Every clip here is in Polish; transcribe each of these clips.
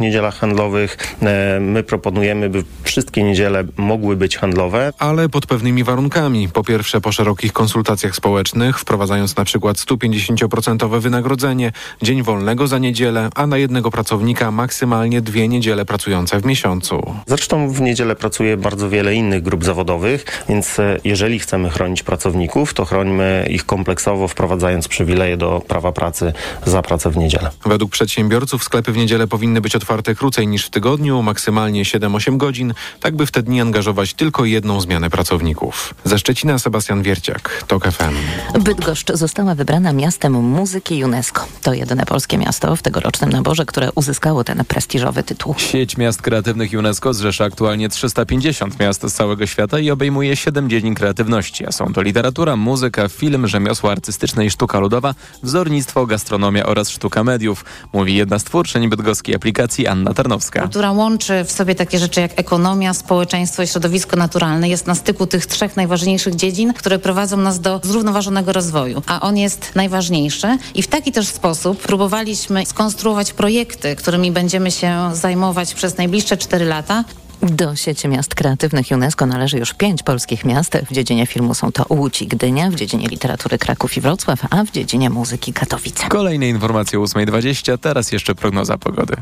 niedzielach handlowych. E, my proponujemy, by wszystkie niedziele mogły być handlowe. Ale pod pewnymi warunkami. Po pierwsze po szerokich konsultacjach społecznych, wprowadzając na przykład 150% wynagrodzenie, dzień wolnego za niedzielę, a na jednego pracownika maksymalnie dwie niedziele pracujące w miesiącu. Zresztą w niedzielę pracuje bardzo wiele innych grup zawodowych, więc e, jeżeli chcemy chronić pracowników, to chrońmy ich kompleksowo, wprowadzając przywileje do prawa pracy za pracę w niedzielę. Według przedsiębiorców sklepy w niedzielę powinny być otwarte krócej niż w tygodniu, maksymalnie 7-8 godzin, tak by w te dni angażować tylko jedną zmianę pracowników. Ze Szczecina Sebastian Wierciak, TOK FM. Bydgoszcz została wybrana miastem muzyki UNESCO. To jedyne polskie miasto w tegorocznym naborze, które uzyskało ten prestiżowy tytuł. Sieć miast kreatywnych UNESCO zrzesza aktualnie 350 miast z całego świata i obejmuje 7 dziedzin kreatywności, a są to literatura, muzyka, film, rzemiosło artystyczne i sztuka ludowa, wzornictwo, gastronomia oraz sztuka mediów, mówi jedna z twórczyń bydgoskiej aplikacji Anna Tarnowska. Która łączy w sobie takie rzeczy jak ekonomia, społeczeństwo i środowisko naturalne. Jest na styku tych trzech najważniejszych dziedzin, które prowadzą nas do zrównoważonego rozwoju, a on jest najważniejszy i w taki też sposób próbowaliśmy skonstruować projekty, którymi będziemy się zajmować przez najbliższe cztery lata. Do sieci miast kreatywnych UNESCO należy już pięć polskich miast. W dziedzinie filmu są to Łódź i Gdynia, w dziedzinie literatury Kraków i Wrocław, a w dziedzinie muzyki Katowice. Kolejne informacje o 8.20, teraz jeszcze prognoza pogody.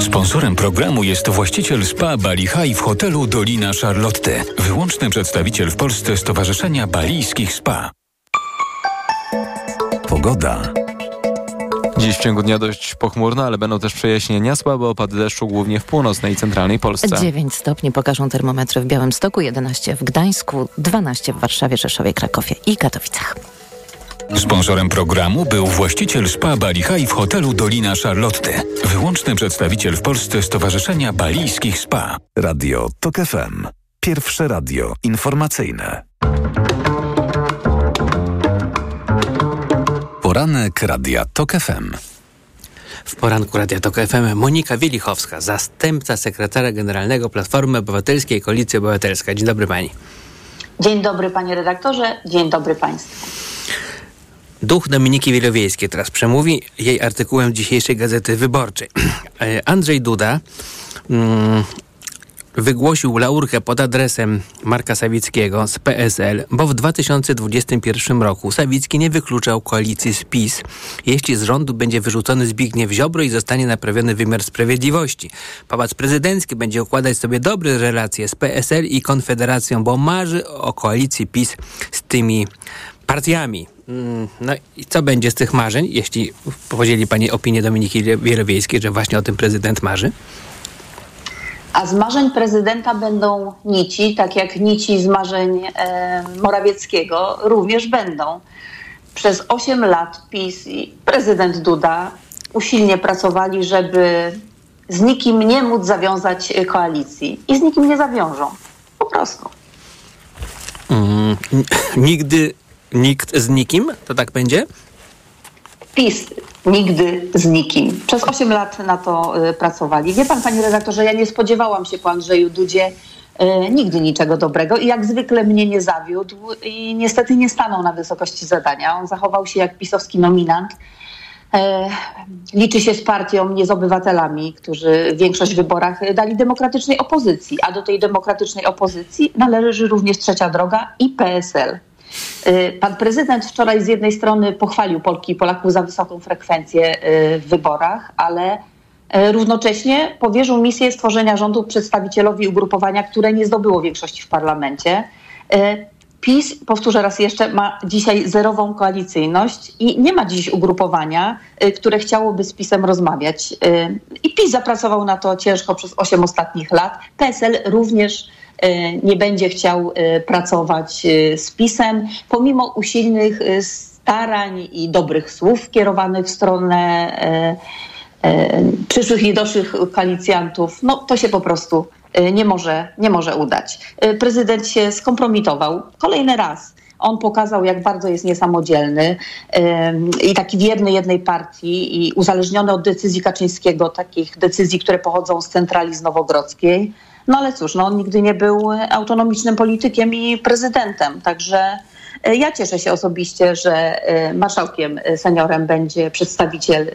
Sponsorem programu jest właściciel spa Bali High w hotelu Dolina Charlotte. Wyłączny przedstawiciel w Polsce Stowarzyszenia Balijskich Spa. Pogoda. Dziś w ciągu dnia dość pochmurno, ale będą też przejaśnienia. Słabe opady deszczu głównie w północnej i centralnej Polsce. 9 stopni pokażą termometry w Białymstoku, 11 w Gdańsku, 12 w Warszawie, Rzeszowie, Krakowie i Katowicach. Sponsorem programu był właściciel spa Bali High w hotelu Dolina Charlotte. Wyłączny przedstawiciel w Polsce Stowarzyszenia Balijskich Spa. Radio TOK FM. Pierwsze radio informacyjne. Poranek Radia TOK FM. W poranku Radia Tok FM Monika Wielichowska, zastępca sekretarza generalnego Platformy Obywatelskiej Koalicji Obywatelska. Dzień dobry pani. Dzień dobry panie redaktorze, dzień dobry państwu. Duch Dominiki Wielowiejskiej teraz przemówi jej artykułem dzisiejszej Gazety Wyborczej. Andrzej Duda mm, wygłosił laurkę pod adresem Marka Sawickiego z PSL, bo w 2021 roku Sawicki nie wykluczał koalicji z PiS, jeśli z rządu będzie wyrzucony Zbigniew Ziobro i zostanie naprawiony wymiar sprawiedliwości. Pałac Prezydencki będzie układać sobie dobre relacje z PSL i Konfederacją, bo marzy o koalicji PiS z tymi partiami. No i co będzie z tych marzeń, jeśli podzieli Pani opinię Dominiki Wielowiejskiej, że właśnie o tym prezydent marzy? A z marzeń prezydenta będą nici, tak jak nici z marzeń e, Morawieckiego również będą. Przez 8 lat PiS i prezydent Duda usilnie pracowali, żeby z nikim nie móc zawiązać koalicji. I z nikim nie zawiążą. Po prostu. Mm, nigdy nikt z nikim? To tak będzie? PiS nigdy z nikim. Przez 8 lat na to y, pracowali. Wie pan, panie redaktorze, ja nie spodziewałam się po Andrzeju Dudzie y, nigdy niczego dobrego i jak zwykle mnie nie zawiódł i niestety nie stanął na wysokości zadania. On zachował się jak pisowski nominant. E, liczy się z partią, nie z obywatelami, którzy większość w wyborach dali demokratycznej opozycji, a do tej demokratycznej opozycji należy również trzecia droga i PSL. Y, pan prezydent wczoraj z jednej strony pochwalił Polki i Polaków za wysoką frekwencję y, w wyborach, ale y, równocześnie powierzył misję stworzenia rządu przedstawicielowi ugrupowania, które nie zdobyło większości w parlamencie. PiS, powtórzę raz jeszcze, ma dzisiaj zerową koalicyjność i nie ma dziś ugrupowania, które chciałoby z PiSem rozmawiać. I PiS zapracował na to ciężko przez 8 ostatnich lat. PSL również nie będzie chciał e, pracować e, z PiSem, pomimo usilnych starań i dobrych słów kierowanych w stronę przyszłych i doszłych koalicjantów, no to się po prostu nie może, nie może udać. Prezydent się skompromitował kolejny raz. On pokazał, jak bardzo jest niesamodzielny i taki wierny jednej partii i uzależniony od decyzji Kaczyńskiego, takich decyzji, które pochodzą z centrali z Nowogrodzkiej. No ale cóż, no, on nigdy nie był autonomicznym politykiem i prezydentem, także E, Ja cieszę się osobiście, że e, marszałkiem e, seniorem będzie przedstawiciel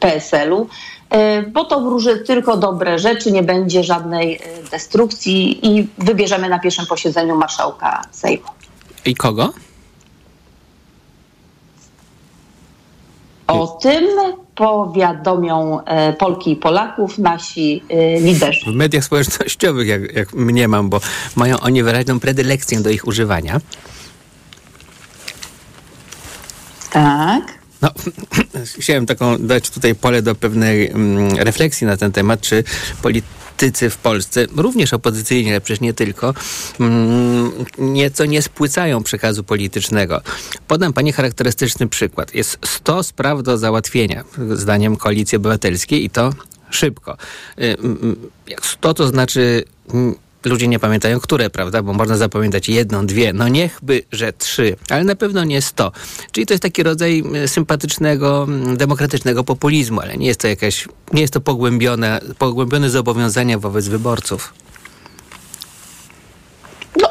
PSL-u, bo to wróży tylko dobre rzeczy, nie będzie żadnej destrukcji i wybierzemy na pierwszym posiedzeniu marszałka Sejmu. I kogo? O tym powiadomią e, Polki i Polaków nasi e, liderzy. W mediach społecznościowych, jak, jak mniemam, bo mają oni wyraźną predylekcję do ich używania. Tak. No, chciałem taką dać tutaj pole do pewnej mm, refleksji na ten temat, czy politycy w Polsce, również opozycyjni, ale przecież nie tylko, mm, nieco nie spłycają przekazu politycznego. Podam pani charakterystyczny przykład. Jest 100 spraw do załatwienia, zdaniem Koalicji Obywatelskiej i to szybko. Y, mm, Jak 100 to znaczy... Ludzie nie pamiętają, które, prawda? Bo można zapamiętać jedną, dwie, no niechby, że trzy, ale na pewno nie sto. Czyli to jest taki rodzaj sympatycznego, demokratycznego populizmu, ale nie jest to jakaś, nie jest to pogłębione, pogłębione zobowiązania wobec wyborców. No,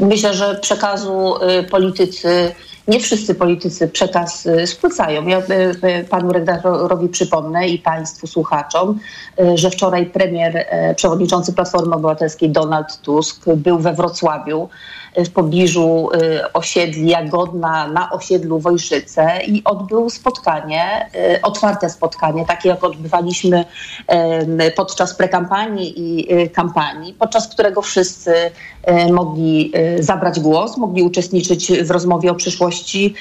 myślę, że przekazu y, politycy, nie wszyscy politycy przekaz y, spłycają. Ja y, y, panu redaktorowi przypomnę i państwu słuchaczom, że wczoraj premier, przewodniczący Platformy Obywatelskiej Donald Tusk był we Wrocławiu w pobliżu y, osiedli Jagodna na osiedlu Wojszyce i odbył spotkanie, y, otwarte spotkanie, takie jak odbywaliśmy podczas prekampanii i y, kampanii, podczas którego wszyscy mogli zabrać głos, mogli uczestniczyć w rozmowie o przyszłości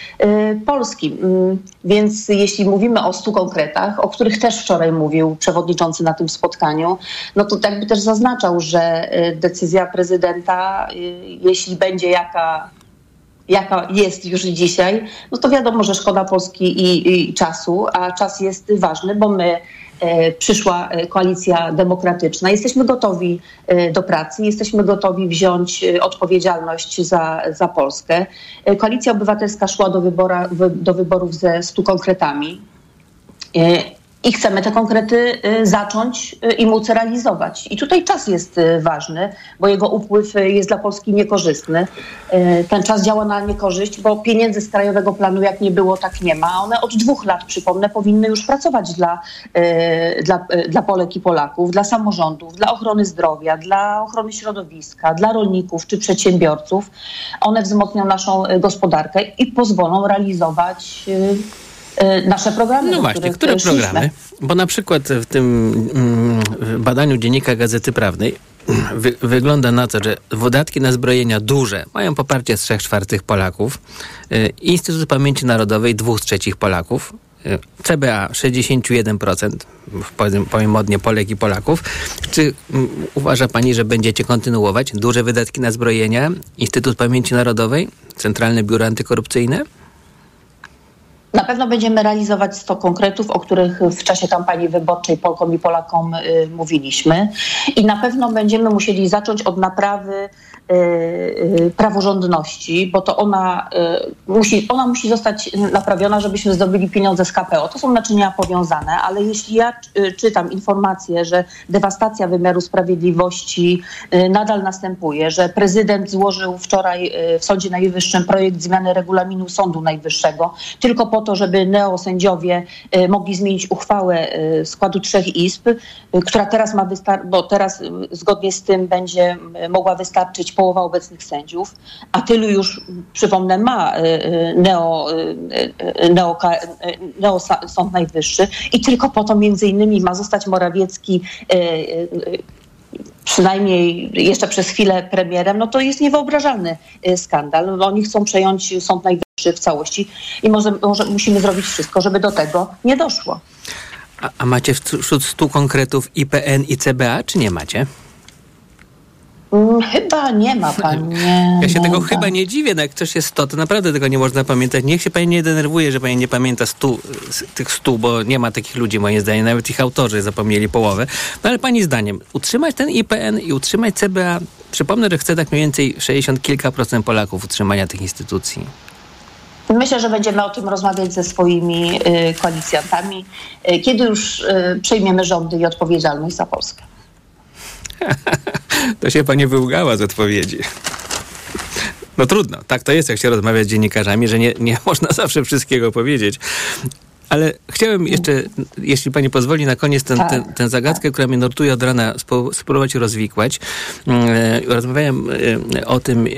Polski. Mm, Więc jeśli mówimy o stu konkretach, o których też wczoraj mówił przewodniczący na tym spotkaniu, no to jakby też zaznaczał, że decyzja prezydenta, jeśli będzie jaka jaka jest już dzisiaj, no to wiadomo, że szkoda Polski i, i czasu, a czas jest ważny, bo my, e, przyszła e, koalicja demokratyczna, jesteśmy gotowi e, do pracy, jesteśmy gotowi wziąć odpowiedzialność za, za Polskę. Koalicja Obywatelska szła do, wybora, wy, do wyborów ze stu konkretami. I chcemy te konkrety y, zacząć y, i móc realizować. I tutaj czas jest y, ważny, bo jego upływ jest dla Polski niekorzystny. Ten czas działa na niekorzyść, bo pieniędzy z Krajowego Planu jak nie było, tak nie ma. One od dwóch lat, przypomnę, powinny już pracować dla, dla, dla Polek i Polaków, dla samorządów, dla ochrony zdrowia, dla ochrony środowiska, dla rolników czy przedsiębiorców. One wzmocnią naszą gospodarkę i pozwolą realizować nasze programy. No właśnie, które y, szliśmy. programy? Bo na przykład w tym mm, badaniu Dziennika Gazety Prawnej wy, wygląda na to, że wydatki na zbrojenia duże mają poparcie z 3 czwartych Polaków, y, Instytut Pamięci Narodowej 2 trzecich Polaków, y, CBA 61%, powiem, powiem modnie Polek i Polaków. Czy mm, uważa Pani, że będziecie kontynuować duże wydatki na zbrojenia, Instytut Pamięci Narodowej, Centralne Biuro Antykorupcyjne? Na pewno będziemy realizować 100 konkretów, o których w czasie kampanii wyborczej Polkom i Polakom y, mówiliśmy. I na pewno będziemy musieli zacząć od naprawy praworządności, bo to ona, y, musi, ona musi zostać naprawiona, żebyśmy zdobyli pieniądze z KPO. To są naczynia powiązane, ale jeśli ja czytam informację, że dewastacja wymiaru sprawiedliwości nadal następuje, że prezydent złożył wczoraj w Sądzie Najwyższym projekt zmiany regulaminu Sądu Najwyższego, tylko po to, żeby neosędziowie mogli zmienić uchwałę składu trzech izb, która teraz ma wystarczyć, bo teraz zgodnie z tym będzie mogła wystarczyć połowa obecnych sędziów, a tylu już, przypomnę, ma y, y, neo, y, neo, neo Sąd Najwyższy i tylko po to między innymi ma zostać Morawiecki przynajmniej jeszcze przez chwilę premierem, no to jest niewyobrażalny skandal. No, Oni chcą przejąć Sąd Najwyższy w całości i może, może musimy zrobić wszystko, żeby do tego nie doszło. A, a macie wśród 100 konkretów IPN i CBA, czy nie macie? Mm, Chyba nie ma pan. Nie, Ja się tego chyba nie dziwię, no jak coś jest 100, to naprawdę tego nie można pamiętać. Niech się pani nie denerwuje, że pani nie pamięta stu, tych 100, bo nie ma takich ludzi moim zdaniem, nawet ich autorzy zapomnieli połowę. No ale pani zdaniem, utrzymać ten IPN i utrzymać CBA, przypomnę, że chce tak mniej więcej 60 kilka procent Polaków utrzymania tych instytucji. Myślę, że będziemy o tym rozmawiać ze swoimi y, koalicjantami, y, kiedy już y, przejmiemy rządy i odpowiedzialność za Polskę. To się pani wyłgała z odpowiedzi. No trudno, tak to jest, jak się rozmawia z dziennikarzami, że nie, nie można zawsze wszystkiego powiedzieć. Ale chciałem jeszcze, jeśli pani pozwoli, na koniec tę Tak. ten, zagadkę, która mnie nurtuje od rana, spróbować rozwikłać. E, Rozmawiałem e, o tym e,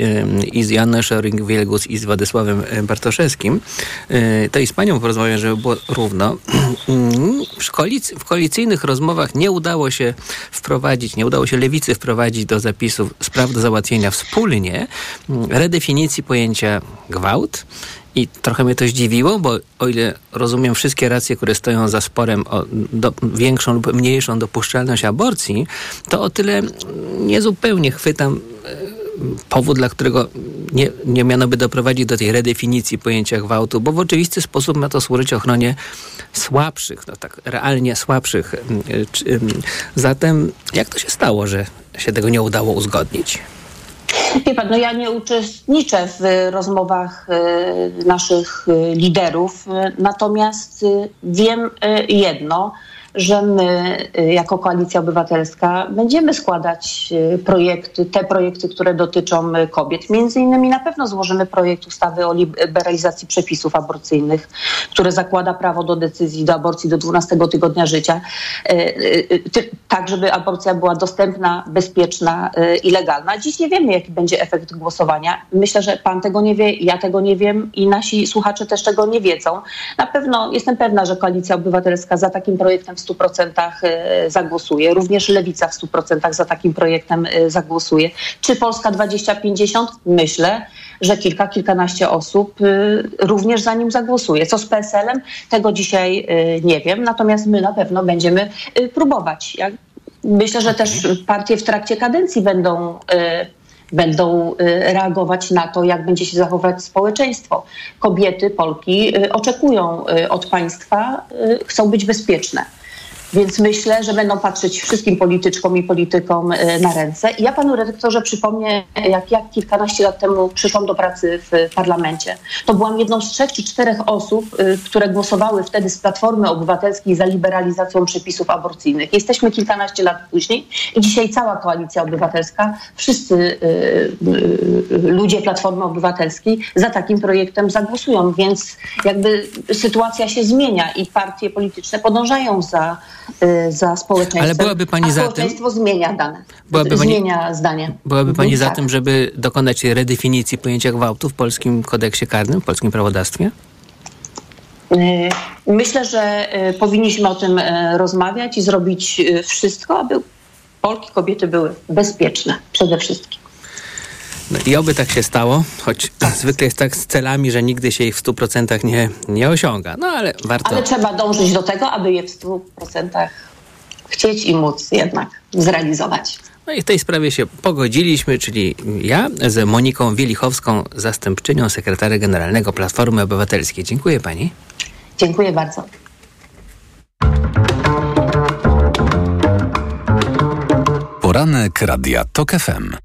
i z Janem Szoring-Wielgus i z Władysławem Bartoszewskim. To i z panią porozmawiam, żeby było równo. W, koalic w koalicyjnych rozmowach nie udało się wprowadzić, nie udało się lewicy wprowadzić do zapisów spraw do załatwienia wspólnie mm, redefinicji pojęcia gwałt. I trochę mnie to zdziwiło, bo o ile rozumiem wszystkie racje, które stoją za sporem o do, większą lub mniejszą dopuszczalność aborcji, to o tyle niezupełnie chwytam e, powód, dla którego nie, nie miano by doprowadzić do tej redefinicji pojęcia gwałtu, bo w oczywisty sposób ma to służyć ochronie słabszych, no tak realnie słabszych. E, mm, Zatem jak to się stało, że się tego nie udało uzgodnić? Wie pan, no ja nie uczestniczę w rozmowach y, naszych y, liderów, y, natomiast wiem jedno, że my y, jako Koalicja Obywatelska będziemy składać y, projekty, te projekty, które dotyczą y, kobiet. Między innymi na pewno złożymy projekt ustawy o liberalizacji przepisów aborcyjnych, które zakłada prawo do decyzji do aborcji do 12 tygodnia życia, tak żeby aborcja była dostępna, bezpieczna i legalna. Dziś nie wiemy, jaki będzie efekt głosowania. Myślę, że pan tego nie wie, ja tego nie wiem i nasi słuchacze też tego nie wiedzą. Na pewno jestem pewna, że Koalicja Obywatelska za takim projektem 100% y, zagłosuje. Również Lewica w 100% za takim projektem y, zagłosuje. Czy Polska 2050? Myślę, że kilka, kilkanaście osób y, również za nim zagłosuje. Co z PSL-em? Tego dzisiaj nie wiem, natomiast my na pewno będziemy próbować. Myślę, że też partie w trakcie kadencji będą będą reagować na to, jak będzie się zachowywać społeczeństwo. Kobiety, Polki oczekują od państwa, chcą być bezpieczne. Więc myślę, że będą patrzeć wszystkim polityczkom i politykom y, na ręce. I ja panu redaktorze przypomnę, jak ja kilkanaście lat temu przyszłam do pracy w parlamencie. To byłam jedną z trzech czy czterech osób, y, które głosowały wtedy z Platformy Obywatelskiej za liberalizacją przepisów aborcyjnych. Jesteśmy kilkanaście lat później i dzisiaj cała Koalicja Obywatelska, wszyscy y, ludzie Platformy Obywatelskiej za takim projektem zagłosują. Więc jakby sytuacja się zmienia i partie polityczne podążają za, za społeczeństwem. Ale byłaby pani za tym? społeczeństwo zmienia dane. Byłaby pani- zmienia zdanie. Byłaby pani za tak. tym, żeby dokonać redefinicji pojęcia gwałtu w polskim kodeksie karnym, w polskim prawodawstwie? Y, Myślę, że y, powinniśmy o tym y, rozmawiać i zrobić y, wszystko, aby Polki, kobiety były bezpieczne przede wszystkim. No i oby tak się stało, choć zwykle jest tak z celami, że nigdy się ich w 100% nie, nie osiąga. No ale warto. Ale trzeba dążyć do tego, aby je w 100% chcieć i móc jednak zrealizować. No i w tej sprawie się pogodziliśmy, czyli ja z Moniką Wielichowską, zastępczynią sekretarza generalnego Platformy Obywatelskiej. Dziękuję pani. Dziękuję bardzo. Poranek Radia TOK FM.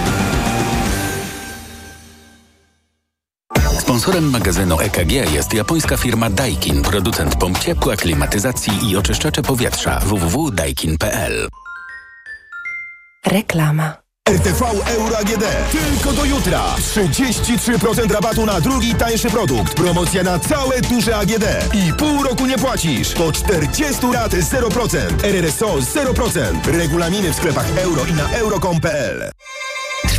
Sponsorem magazynu EKG jest japońska firma Daikin, producent pomp ciepła, klimatyzacji i oczyszczacze powietrza www.daikin.pl. Reklama. RTV Euro AGD. Tylko do jutra. 33% rabatu na drugi tańszy produkt. Promocja na całe duże AGD. I pół roku nie płacisz. Po 40 lat 0%. RRSO 0%. Regulaminy w sklepach euro i na euro.com.pl.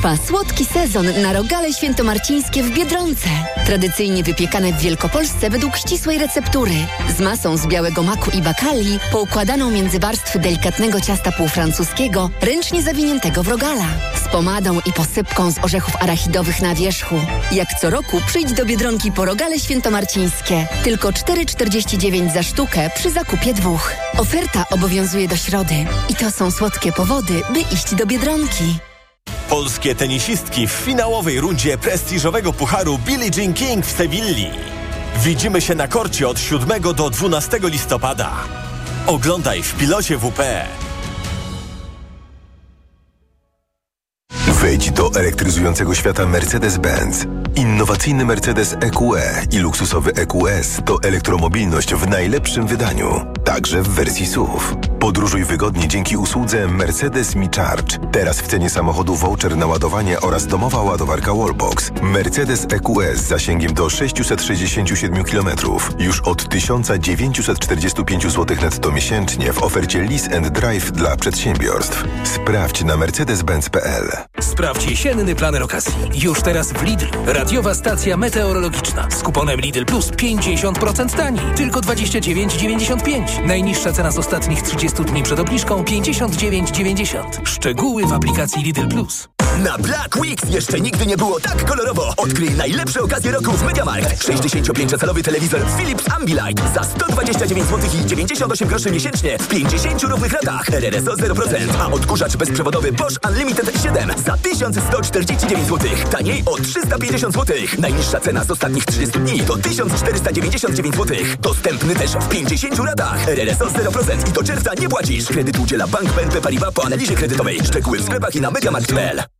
Trwa słodki sezon na rogale świętomarcińskie w Biedronce. Tradycyjnie wypiekane w Wielkopolsce według ścisłej receptury. Z masą z białego maku i bakali, poukładaną między warstwy delikatnego ciasta półfrancuskiego, ręcznie zawiniętego w rogala. Z pomadą i posypką z orzechów arachidowych na wierzchu. Jak co roku przyjdź do Biedronki po rogale świętomarcińskie. Tylko 4,49 za sztukę przy zakupie dwóch. Oferta obowiązuje do środy. I to są słodkie powody, by iść do Biedronki. Polskie tenisistki w finałowej rundzie prestiżowego pucharu Billie Jean King w Sewilli. Widzimy się na korcie od 7 do 12 listopada. Oglądaj w pilocie WP. Wejdź do elektryzującego świata Mercedes-Benz. Innowacyjny Mercedes EQE i luksusowy EQS to elektromobilność w najlepszym wydaniu, także w wersji SUV. Podróżuj wygodnie dzięki usłudze Mercedes Me Charge. Teraz w cenie samochodu voucher na ładowanie oraz domowa ładowarka Wallbox. Mercedes EQS z zasięgiem do 667 km. Już od 1945 zł netto miesięcznie w ofercie Lease and Drive dla przedsiębiorstw. Sprawdź na mercedes-benz.pl. Sprawdź jesienny planer okazji. Już teraz w Lidl. Radiowa stacja meteorologiczna. Z kuponem Lidl Plus 50% taniej. Tylko 29,95. Najniższa cena z ostatnich 30 dni przed obniżką 59,90. Szczegóły w aplikacji Lidl Plus. Na Black Weeks jeszcze nigdy nie było tak kolorowo. Odkryj najlepsze okazje roku w MediaMarkt. 65-calowy telewizor Philips Ambilight za 129 zł i 98 groszy miesięcznie w 50 równych latach. RRSO 0%, a odkurzacz bezprzewodowy Bosch Unlimited 7 za 1149 zł. Taniej o 350 zł. Najniższa cena z ostatnich 30 dni to 1499 zł. Dostępny też w 50 latach. RRSO 0% i do czerwca nie płacisz. Kredyt udziela Bank BNP Paribas po analizie kredytowej. Szczegóły w sklepach i na mediamarkt.pl.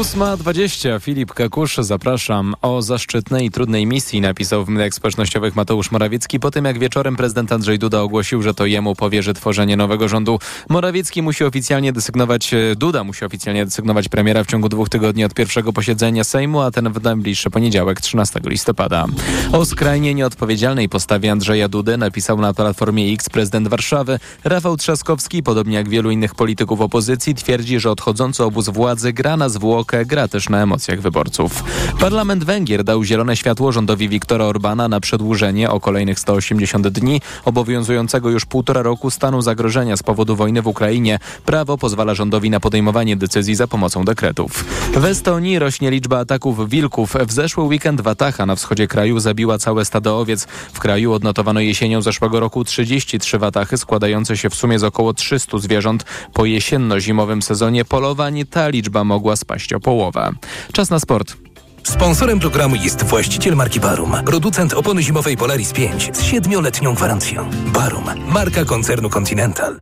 8.20. Filip Kakusz, zapraszam. O zaszczytnej i trudnej misji napisał w mediach społecznościowych Mateusz Morawiecki po tym, jak wieczorem prezydent Andrzej Duda ogłosił, że to jemu powierzy tworzenie nowego rządu. Morawiecki musi oficjalnie desygnować, Duda musi oficjalnie desygnować premiera w ciągu dwóch tygodni od pierwszego posiedzenia Sejmu, a ten w najbliższy poniedziałek, 13 listopada. O skrajnie nieodpowiedzialnej postawie Andrzeja Dudy napisał na Platformie X prezydent Warszawy. Rafał Trzaskowski, podobnie jak wielu innych polityków opozycji, twierdzi, że odchodzący obóz władzy gra na zwłokę gra też na emocjach wyborców. Parlament Węgier dał zielone światło rządowi Viktora Orbana na przedłużenie o kolejnych 180 dni obowiązującego już półtora roku stanu zagrożenia z powodu wojny w Ukrainie. Prawo pozwala rządowi na podejmowanie decyzji za pomocą dekretów. W Estonii rośnie liczba ataków wilków. W zeszły weekend Watacha na wschodzie kraju zabiła całe stado owiec. W kraju odnotowano jesienią zeszłego roku 33 watachy składające się w sumie z około 300 zwierząt. Po jesienno-zimowym sezonie polowań ta liczba mogła spaść o połowę. Czas na sport. Sponsorem programu jest właściciel marki Barum, producent opony zimowej Polaris 5 z siedmioletnią gwarancją. Barum, marka koncernu Continental.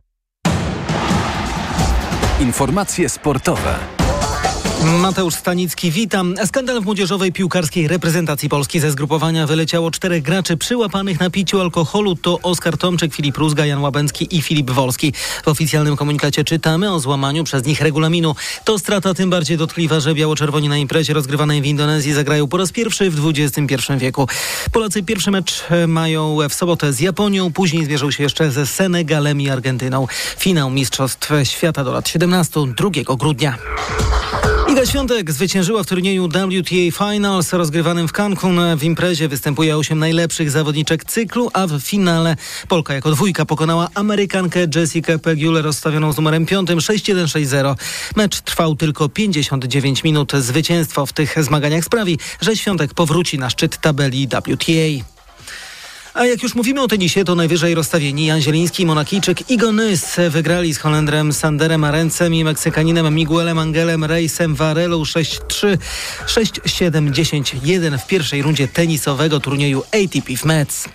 Informacje sportowe. Mateusz Stanicki, witam. Skandal w młodzieżowej piłkarskiej reprezentacji Polski ze zgrupowania wyleciało czterech graczy przyłapanych na piciu alkoholu. To Oskar Tomczyk, Filip Rózga, Jan Łabęcki i Filip Wolski. W oficjalnym komunikacie czytamy o złamaniu przez nich regulaminu. To strata tym bardziej dotkliwa, że biało-czerwoni na imprezie rozgrywanej w Indonezji zagrają po raz pierwszy w XXI wieku. Polacy pierwszy mecz mają w sobotę z Japonią, później zmierzą się jeszcze ze Senegalem i Argentyną. Finał Mistrzostw Świata do lat 17 2 grudnia. Iga Świątek zwyciężyła w turnieju WTA Finals rozgrywanym w Cancun. W imprezie występuje osiem najlepszych zawodniczek cyklu, a w finale Polka jako dwójka pokonała Amerykankę Jessica Pegula rozstawioną z numerem 5 6-1-6-0. Mecz trwał tylko 59 minut. Zwycięstwo w tych zmaganiach sprawi, że Świątek powróci na szczyt tabeli WTA. A jak już mówimy o tenisie, to najwyżej rozstawieni Jan Zieliński i Monakijczyk Igo Nys wygrali z Holendrem Sanderem Arencem i Meksykaninem Miguelem Angelem Reisem Varelą 6-3, 6-7, 10-1 w pierwszej rundzie tenisowego turnieju ATP w Metz.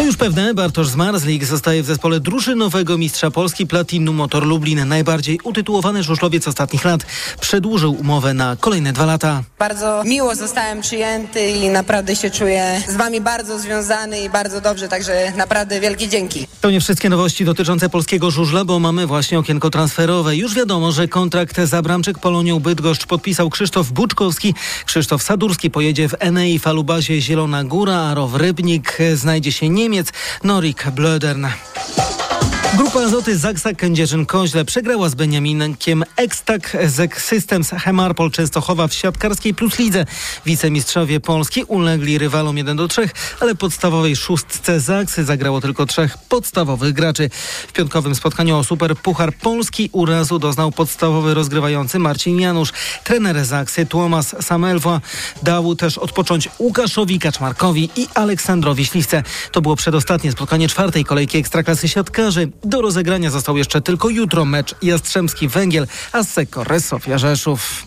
To już pewne, Bartosz Zmarzlik zostaje w zespole drużynowego mistrza Polski Platinum Motor Lublin. Najbardziej utytułowany żużlowiec ostatnich lat przedłużył umowę na kolejne dwa lata. Bardzo miło zostałem przyjęty i naprawdę się czuję z wami bardzo związany i bardzo dobrze, także naprawdę wielkie dzięki. To nie wszystkie nowości dotyczące polskiego żużla, bo mamy właśnie okienko transferowe. Już wiadomo, że kontrakt z Abramczyk Polonią Bydgoszcz podpisał Krzysztof Buczkowski. Krzysztof Sadurski pojedzie w Enei Falubazie Zielona Góra, a Row Rybnik znajdzie się Niemiec Norik Blödern. Grupa Azoty Zaksa Kędzierzyn-Koźle przegrała z Beniaminkiem Ekstak Zeg Systems Hemarpol Częstochowa w siatkarskiej plus lidze. Wicemistrzowie Polski ulegli rywalom 1 do 3, ale podstawowej szóstce Zaksy zagrało tylko trzech podstawowych graczy. W piątkowym spotkaniu o Super Puchar Polski urazu doznał podstawowy rozgrywający Marcin Janusz. Trener Zaksy Tłomas Samelwa dał też odpocząć Łukaszowi Kaczmarkowi i Aleksandrowi Śliwce. To było przedostatnie spotkanie czwartej kolejki Ekstraklasy Siatkarzy. Do rozegrania został jeszcze tylko jutro mecz Jastrzębski Węgiel, a Sekore Sofia Rzeszów.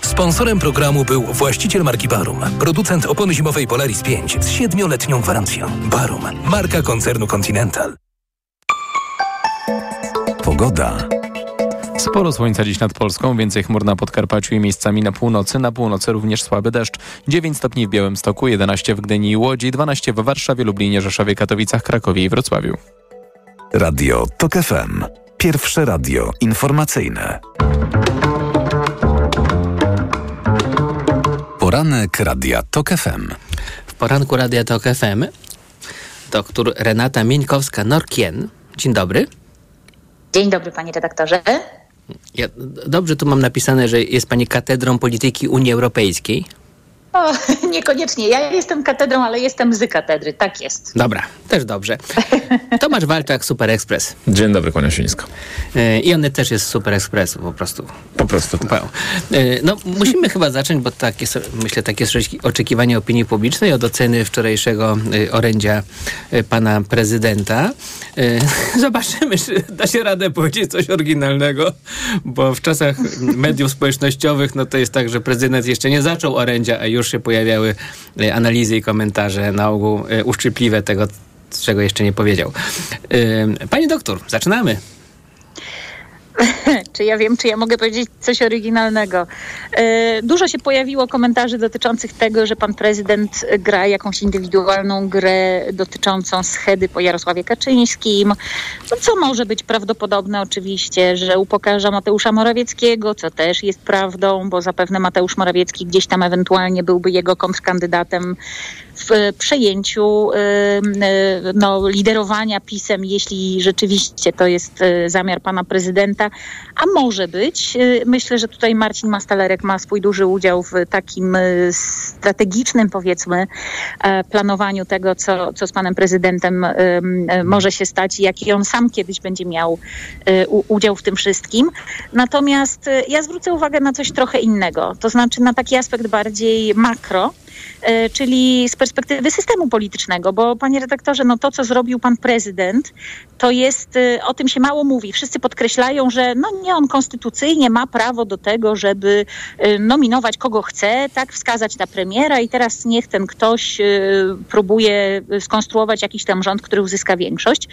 Sponsorem programu był właściciel marki Barum, producent opony zimowej Polaris 5 z siedmioletnią gwarancją. Barum, marka koncernu Continental. Pogoda. Sporo słońca dziś nad Polską, więcej chmur na Podkarpaciu i miejscami na północy. Na północy również słaby deszcz. 9 stopni w Białymstoku, 11 w Gdyni i Łodzi, 12 w Warszawie, Lublinie, Rzeszowie, Katowicach, Krakowie i Wrocławiu. Radio TOK FM. Pierwsze radio informacyjne. Poranek Radia TOK FM. W poranku Radia Tok FM doktor Renata Mieńkowska-Norkien. Dzień dobry. Dzień dobry, panie redaktorze. Ja, dobrze tu mam napisane, że jest pani katedrą polityki Unii Europejskiej. O, niekoniecznie. Ja jestem katedrą, ale jestem z katedry. Tak jest. Dobra, też dobrze. Tomasz Walczak, Super Express. Dzień dobry, kłania się nisko. Yy, I on też jest Super Express, po prostu. Po prostu. Yy, no, musimy chyba zacząć, bo tak jest, myślę, takie jest oczekiwanie opinii publicznej od oceny wczorajszego yy, orędzia pana prezydenta. Zobaczymy, czy da się radę powiedzieć coś oryginalnego, bo w czasach mediów społecznościowych, no to jest tak, że prezydent jeszcze nie zaczął orędzia, a już się pojawiały analizy i komentarze na ogół uszczypliwe tego, czego jeszcze nie powiedział. Panie doktor, zaczynamy. czy ja wiem, czy ja mogę powiedzieć coś oryginalnego. Dużo się pojawiło komentarzy dotyczących tego, że pan prezydent gra jakąś indywidualną grę dotyczącą schedy po Jarosławie Kaczyńskim, no, co może być prawdopodobne? Oczywiście, że upokarza Mateusza Morawieckiego, co też jest prawdą, bo zapewne Mateusz Morawiecki gdzieś tam ewentualnie byłby jego kontrkandydatem w przejęciu no, liderowania pisem, jeśli rzeczywiście to jest zamiar pana prezydenta, a może być. Myślę, że tutaj Marcin Mastalerek ma swój duży udział w takim strategicznym, powiedzmy, planowaniu tego, co, co z panem prezydentem może się stać i jaki on sam kiedyś będzie miał udział w tym wszystkim. Natomiast ja zwrócę uwagę na coś trochę innego, to znaczy na taki aspekt bardziej makro, czyli z perspektywy systemu politycznego, bo panie redaktorze, no to, co zrobił pan prezydent, to jest, o tym się mało mówi. Wszyscy podkreślają, że no nie, on konstytucyjnie ma prawo do tego, żeby nominować kogo chce, tak, wskazać na premiera i teraz niech ten ktoś próbuje skonstruować jakiś tam rząd, który uzyska większość.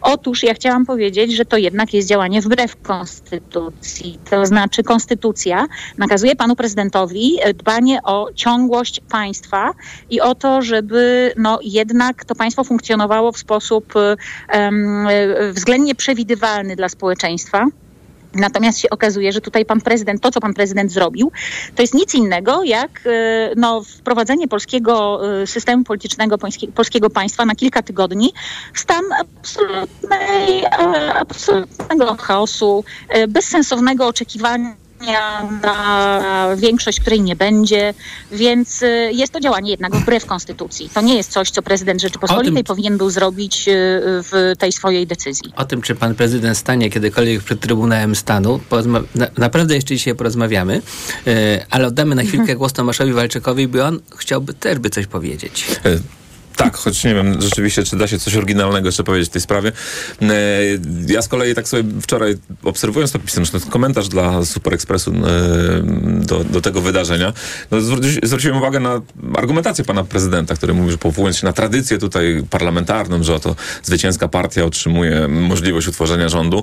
Otóż ja chciałam powiedzieć, że to jednak jest działanie wbrew konstytucji. To znaczy konstytucja nakazuje panu prezydentowi dbanie o ciągłość państwa i o to, żeby no, jednak to państwo funkcjonowało w sposób um, względnie przewidywalny dla społeczeństwa. Natomiast się okazuje, że tutaj pan prezydent, to co pan prezydent zrobił, to jest nic innego jak no, wprowadzenie polskiego systemu politycznego polskiego państwa na kilka tygodni w stan absolutnej, absolutnego chaosu, bezsensownego oczekiwania na większość, której nie będzie, więc jest to działanie jednak wbrew konstytucji. To nie jest coś, co prezydent Rzeczypospolitej tym, powinien był zrobić w tej swojej decyzji. O tym, czy pan prezydent stanie kiedykolwiek przed Trybunałem Stanu, na, naprawdę jeszcze dzisiaj porozmawiamy, ale oddamy na chwilkę głos Tomaszowi Walczykowi, by on chciałby też by coś powiedzieć. Tak, choć nie wiem rzeczywiście, czy da się coś oryginalnego jeszcze powiedzieć w tej sprawie. Ja z kolei tak sobie wczoraj obserwując to pisem, ten komentarz dla Super Expressu do, do tego wydarzenia, no zwróciłem uwagę na argumentację pana prezydenta, który mówi, że powołując się na tradycję tutaj parlamentarną, że oto zwycięska partia otrzymuje możliwość utworzenia rządu.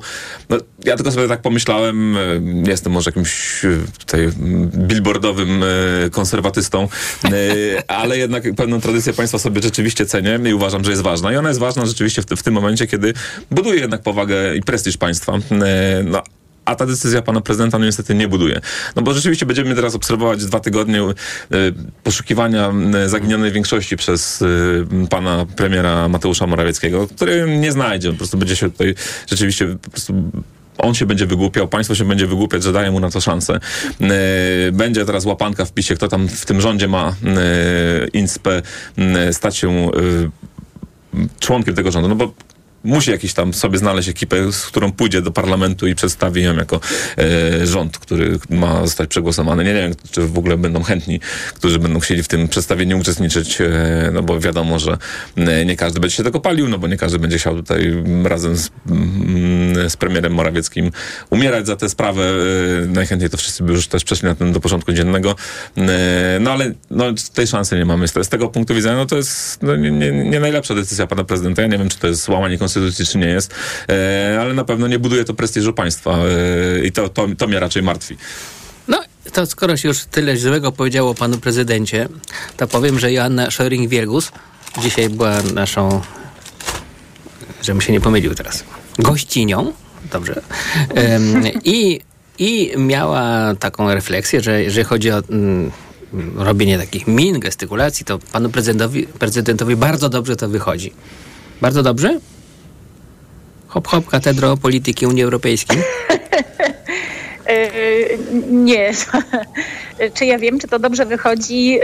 No, ja tylko sobie tak pomyślałem, jestem może jakimś tutaj billboardowym konserwatystą, ale jednak pewną tradycję państwa sobie rzeczywiście rzeczywiście cenię i uważam, że jest ważna. I ona jest ważna rzeczywiście w, w tym momencie, kiedy buduje jednak powagę i prestiż państwa. No, a ta decyzja pana prezydenta no niestety nie buduje. No bo rzeczywiście będziemy teraz obserwować dwa tygodnie y, poszukiwania y, zaginionej większości przez pana premiera Mateusza Morawieckiego, który nie znajdzie. Po prostu będzie się tutaj rzeczywiście po prostu on się będzie wygłupiał, państwo się będzie wygłupiać, że daje mu na to szansę. Będzie teraz łapanka w pisie, kto tam w tym rządzie ma inspe stać się członkiem tego rządu, no bo musi jakiś tam sobie znaleźć ekipę, z którą pójdzie do parlamentu i przedstawi ją jako e, rząd, który ma zostać przegłosowany. Nie, wiem, czy w ogóle będą chętni, którzy będą chcieli w tym przedstawieniu uczestniczyć, e, no bo wiadomo, że e, nie każdy będzie się tego palił, no bo nie każdy będzie chciał tutaj razem z, mm, z premierem Morawieckim umierać za tę sprawę. E, najchętniej to wszyscy by już też przeszli na ten do porządku dziennego. E, no ale no, tej szansy nie mamy. Z, tego punktu widzenia, no to jest no, nie, nie, nie najlepsza decyzja pana prezydenta. Ja nie wiem, czy to jest łamanie konstytucji, czy nie jest, e, ale na pewno nie buduje to prestiżu państwa e, i to, to, to mnie raczej martwi. No, to skoro się już tyle złego powiedziało o panu prezydencie, to powiem, że Joanna Scheuring-Wielgus dzisiaj była naszą, żebym się nie pomylił teraz, gościnią, dobrze, Em, i, i miała taką refleksję, że jeżeli chodzi o mm, robienie takich min, gestykulacji, to panu prezydentowi, prezydentowi bardzo dobrze to wychodzi. Bardzo dobrze? Hop, hop, katedro polityki Unii Europejskiej. E, Nie. czy ja wiem, czy to dobrze wychodzi?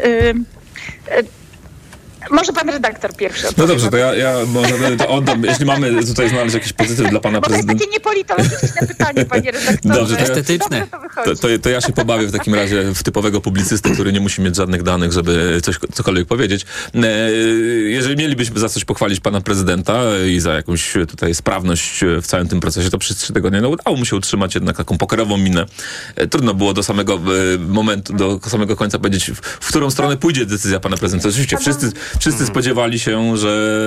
Może pan redaktor pierwszy No dobrze, to ja, ja może to oddam, jeśli mamy tutaj znaleźć jakiś pozytyw dla pana Bo to jest prezydenta. takie niepolitologiczne pytanie, panie redaktorze. Dobrze, to ja- Estetyczne. To, to, to ja się pobawię w takim razie w typowego publicystę, który nie musi mieć żadnych danych, żeby coś, cokolwiek powiedzieć. E, Jeżeli mielibyśmy za coś pochwalić pana prezydenta i za jakąś tutaj sprawność w całym tym procesie, to przez trzy tygodnie no, udało mu się utrzymać jednak taką pokerową minę. E, Trudno było do samego e, momentu, do samego końca powiedzieć, w, w którą stronę pójdzie decyzja pana prezydenta. Oczywiście wszyscy, wszyscy spodziewali się, że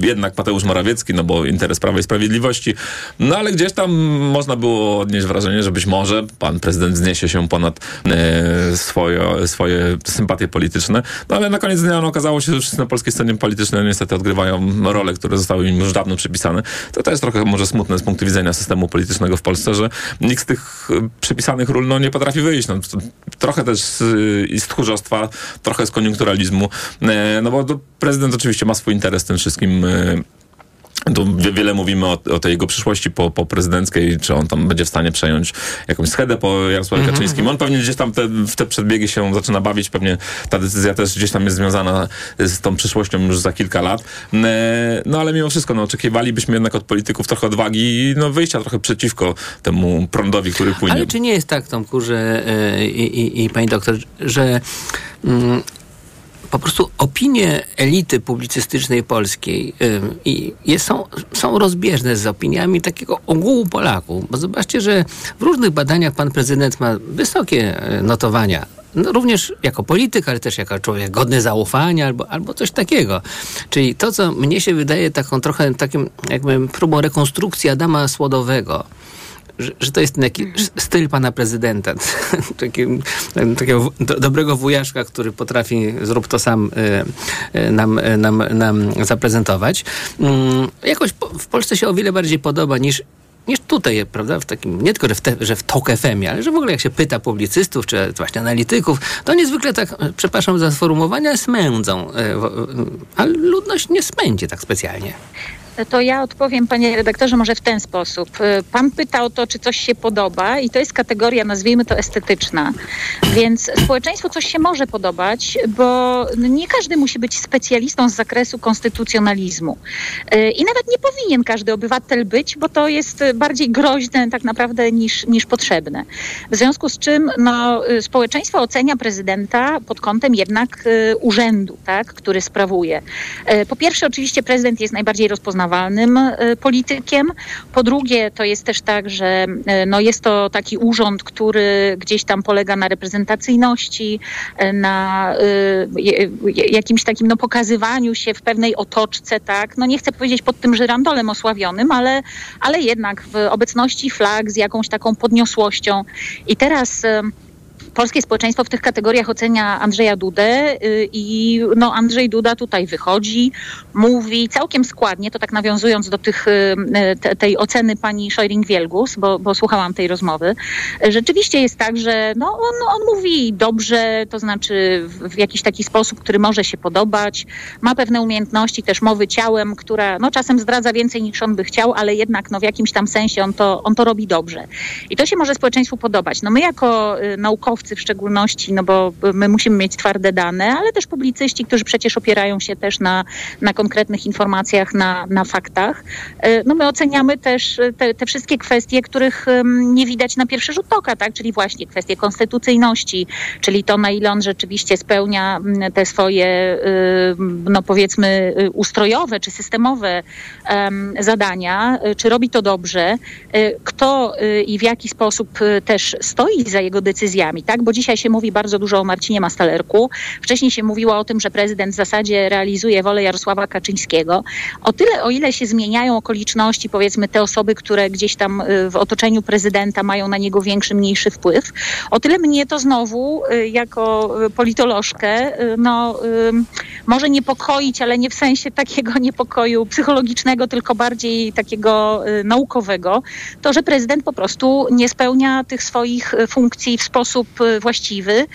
jednak Mateusz Morawiecki, no bo interes Prawa i Sprawiedliwości, no ale gdzieś tam można było odnieść wrażenie, że być może pan prezydent zniesie się ponad e, swoje, swoje sympatie polityczne, no ale na koniec dnia no, okazało się, że wszyscy na polskiej scenie politycznej niestety odgrywają role, które zostały im już dawno przypisane. To też trochę może smutne z punktu widzenia systemu politycznego w Polsce, że nikt z tych e, przypisanych ról no, nie potrafi wyjść. No, trochę też z, z tchórzostwa, trochę z koniunkturalizmu, e, no bo prezydent oczywiście ma swój interes tym wszystkim e, tu wie- wiele mówimy o, o tej jego przyszłości po, po prezydenckiej, czy on tam będzie w stanie przejąć jakąś schedę po Jarosławie Mhm, Kaczyńskim. On pewnie gdzieś tam te, w te przedbiegi się zaczyna bawić, pewnie ta decyzja też gdzieś tam jest związana z tą przyszłością już za kilka lat. E, No ale mimo wszystko, no, oczekiwalibyśmy jednak od polityków trochę odwagi i no, wyjścia trochę przeciwko temu prądowi, który płynie. Ale czy nie jest tak, Tomku, że e, i, i, i pani doktor, że mm, po prostu opinie elity publicystycznej polskiej i jest, są, są rozbieżne z opiniami takiego ogółu Polaków. Bo zobaczcie, że w różnych badaniach pan prezydent ma wysokie e, notowania. No, również jako polityk, ale też jako człowiek godny zaufania albo, albo coś takiego. Czyli to, co mnie się wydaje taką trochę takim jakby próbą rekonstrukcji Adama Słodowego, że, to jest ten styl pana prezydenta. Taki, takiego do, dobrego wujaszka, który potrafi zrób to sam y, y, nam, y, nam, nam zaprezentować. Mm, jakoś w Polsce się o wiele bardziej podoba niż niż tutaj, prawda, w takim, nie tylko, że w, te, że w FM-ie, ale że w ogóle jak się pyta publicystów, czy właśnie analityków, to oni zwykle tak, e, przepraszam za sformułowanie, smędzą, e, e, ale ludność nie spędzi tak specjalnie. To ja odpowiem, panie redaktorze, może w ten sposób. Y, Pan pyta o to, czy coś się podoba, i to jest kategoria, nazwijmy to estetyczna. Więc społeczeństwu coś się może podobać, bo nie każdy musi być specjalistą z zakresu konstytucjonalizmu. Y, I nawet nie powinien każdy obywatel być, bo to jest bardziej groźne tak naprawdę niż, niż potrzebne. W związku z czym no, y, społeczeństwo ocenia prezydenta pod kątem jednak urzędu, tak, który sprawuje. Po pierwsze, oczywiście prezydent jest najbardziej e, politykiem. Po drugie, to jest też tak, że e, no, jest to taki urząd, który gdzieś tam polega na reprezentacyjności, e, na jakimś takim no, pokazywaniu się w pewnej otoczce, tak. No nie chcę powiedzieć pod tym żyrandolem osławionym, ale, ale jednak w obecności flag z jakąś taką podniosłością. I teraz... polskie społeczeństwo w tych kategoriach ocenia Andrzeja Dudę y, i no Andrzej Duda tutaj wychodzi, mówi całkiem składnie, to tak nawiązując do tych, y, te, tej oceny pani Szojring-Wielgus, bo, bo słuchałam tej rozmowy. Rzeczywiście jest tak, że no on, on mówi dobrze, to znaczy w, w jakiś taki sposób, który może się podobać, ma pewne umiejętności też mowy ciałem, która no czasem zdradza więcej niż on by chciał, ale jednak no w jakimś tam sensie on to, on to robi dobrze. I to się może społeczeństwu podobać. No my jako y, naukowcy naukowcy w szczególności, no bo my musimy mieć twarde dane, ale też publicyści, którzy przecież opierają się też na, na konkretnych informacjach, na, na faktach. E, no my oceniamy też te, te wszystkie kwestie, których nie widać na pierwszy rzut oka, tak? czyli właśnie kwestie konstytucyjności, czyli to, na ile on rzeczywiście spełnia mm, te swoje, no powiedzmy, y, ustrojowe czy systemowe em, zadania, y, czy robi to dobrze, kto y, i w jaki sposób y, też stoi za jego decyzjami, tak? Bo dzisiaj się mówi bardzo dużo o Marcinie Mastalerku. Wcześniej się mówiło o tym, że prezydent w zasadzie realizuje wolę Jarosława Kaczyńskiego. O tyle, o ile się zmieniają okoliczności, powiedzmy te osoby, które gdzieś tam y, w otoczeniu prezydenta mają na niego większy, mniejszy wpływ, o tyle mnie to znowu y, jako y, politolożkę no, może niepokoić, ale nie w sensie takiego niepokoju psychologicznego, tylko bardziej takiego naukowego, to, że prezydent po prostu nie spełnia tych swoich funkcji w sposób y, właściwy.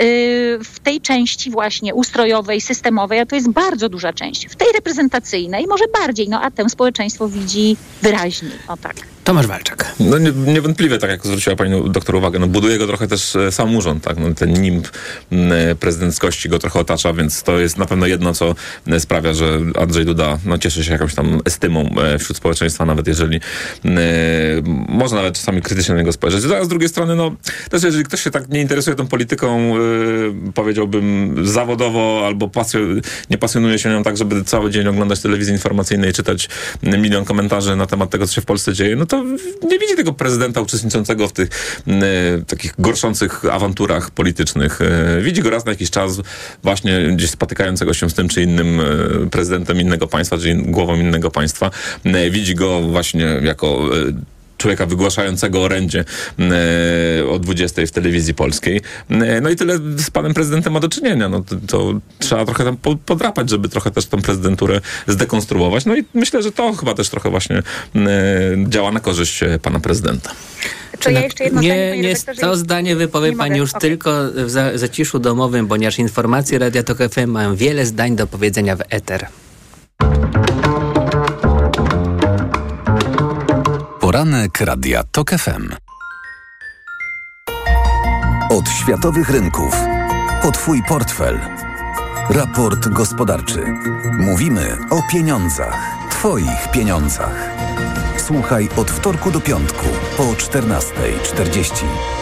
Y, W tej części właśnie ustrojowej, systemowej, a to jest bardzo duża część. W tej reprezentacyjnej może bardziej, no a tę społeczeństwo widzi wyraźniej. O tak. Tomasz Walczak. No nie, niewątpliwie, tak jak zwróciła pani doktor uwagę, no buduje go trochę też e, sam urząd, tak? No, ten nimb e, prezydenckości go trochę otacza, więc to jest na pewno jedno, co e, sprawia, że Andrzej Duda no, cieszy się jakąś tam estymą wśród społeczeństwa, nawet jeżeli e, można nawet czasami krytycznie na niego spojrzeć. A z drugiej strony, no też jeżeli ktoś się tak nie interesuje tą polityką, e, powiedziałbym zawodowo albo pasjo- nie pasjonuje się nią tak, żeby cały dzień oglądać telewizję informacyjną i czytać milion komentarzy na temat tego, co się w Polsce dzieje, no to nie widzi tego prezydenta uczestniczącego w tych e, takich gorszących awanturach politycznych. E, widzi go raz na jakiś czas właśnie gdzieś spotykającego się z tym czy innym e, prezydentem innego państwa, czy in, głową innego państwa. Widzi go właśnie jako człowieka wygłaszającego orędzie e, o 20 w telewizji polskiej. E, no i tyle z panem prezydentem ma do czynienia. No to, to trzeba trochę tam po, podrapać, żeby trochę też tą prezydenturę zdekonstruować. No i myślę, że to chyba też trochę właśnie e, działa na korzyść pana prezydenta. To ja jeszcze jedno zdanie, Nie, panie nie, to zdanie wypowie Nie pani mogę, już okej. tylko w za, zaciszu domowym, ponieważ informacje Radia Tok FM mają wiele zdań do powiedzenia w eter. Poranek Radia TOK FM. Od światowych rynków. Po Twój portfel. Raport gospodarczy. Mówimy o pieniądzach. Twoich pieniądzach. Słuchaj od wtorku do piątku po 14.40.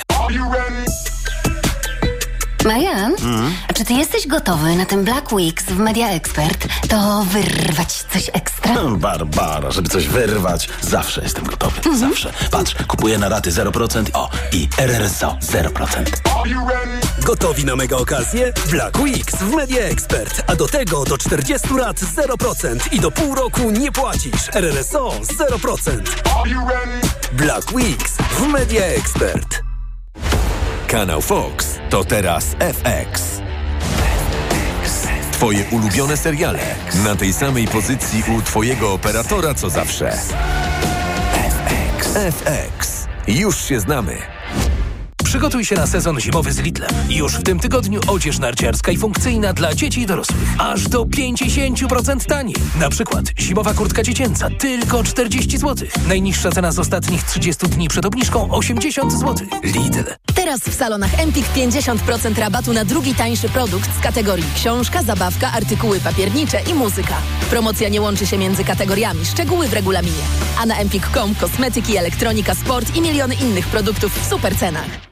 Marian, a czy ty jesteś gotowy na ten Black Weeks w Media Expert? To wyrwać coś ekstra? Barbara, żeby coś wyrwać, zawsze jestem gotowy. Zawsze. Patrz, kupuję na raty 0%. O, i RRSO 0%. Gotowi na mega okazję? Black Weeks w Media Expert. A do tego do 40 lat 0% i do pół roku nie płacisz. RRSO 0%. Black Weeks w Media Expert. Kanał Fox to teraz FX. Twoje ulubione seriale na tej samej pozycji u Twojego operatora co zawsze. FX. Już się znamy. Przygotuj się na sezon zimowy z Lidlem. Już w tym tygodniu odzież narciarska i funkcyjna dla dzieci i dorosłych. Aż do 50% taniej. Na przykład zimowa kurtka dziecięca tylko 40 zł. Najniższa cena z ostatnich 30 dni przed obniżką 80 zł. Lidl. Teraz w salonach Empik 50% rabatu na drugi tańszy produkt z kategorii książka, zabawka, artykuły papiernicze i muzyka. Promocja nie łączy się między kategoriami, szczegóły w regulaminie. A na empik.com kosmetyki, elektronika, sport i miliony innych produktów w super cenach.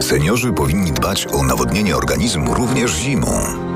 Seniorzy powinni dbać o nawodnienie organizmu również zimą.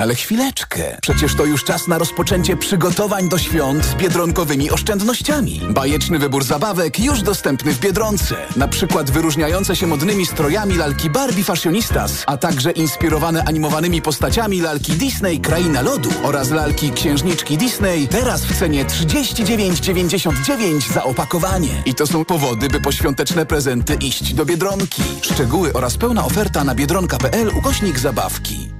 Ale chwileczkę. Przecież to już czas na rozpoczęcie przygotowań do świąt z biedronkowymi oszczędnościami. Bajeczny wybór zabawek już dostępny w Biedronce. Na przykład wyróżniające się modnymi strojami lalki Barbie Fashionistas, a także inspirowane animowanymi postaciami lalki Disney Kraina Lodu oraz lalki Księżniczki Disney teraz w cenie 39,99 za opakowanie. I to są powody, by po świąteczne prezenty iść do Biedronki. Szczegóły oraz pełna oferta na biedronka.pl ukośnik zabawki.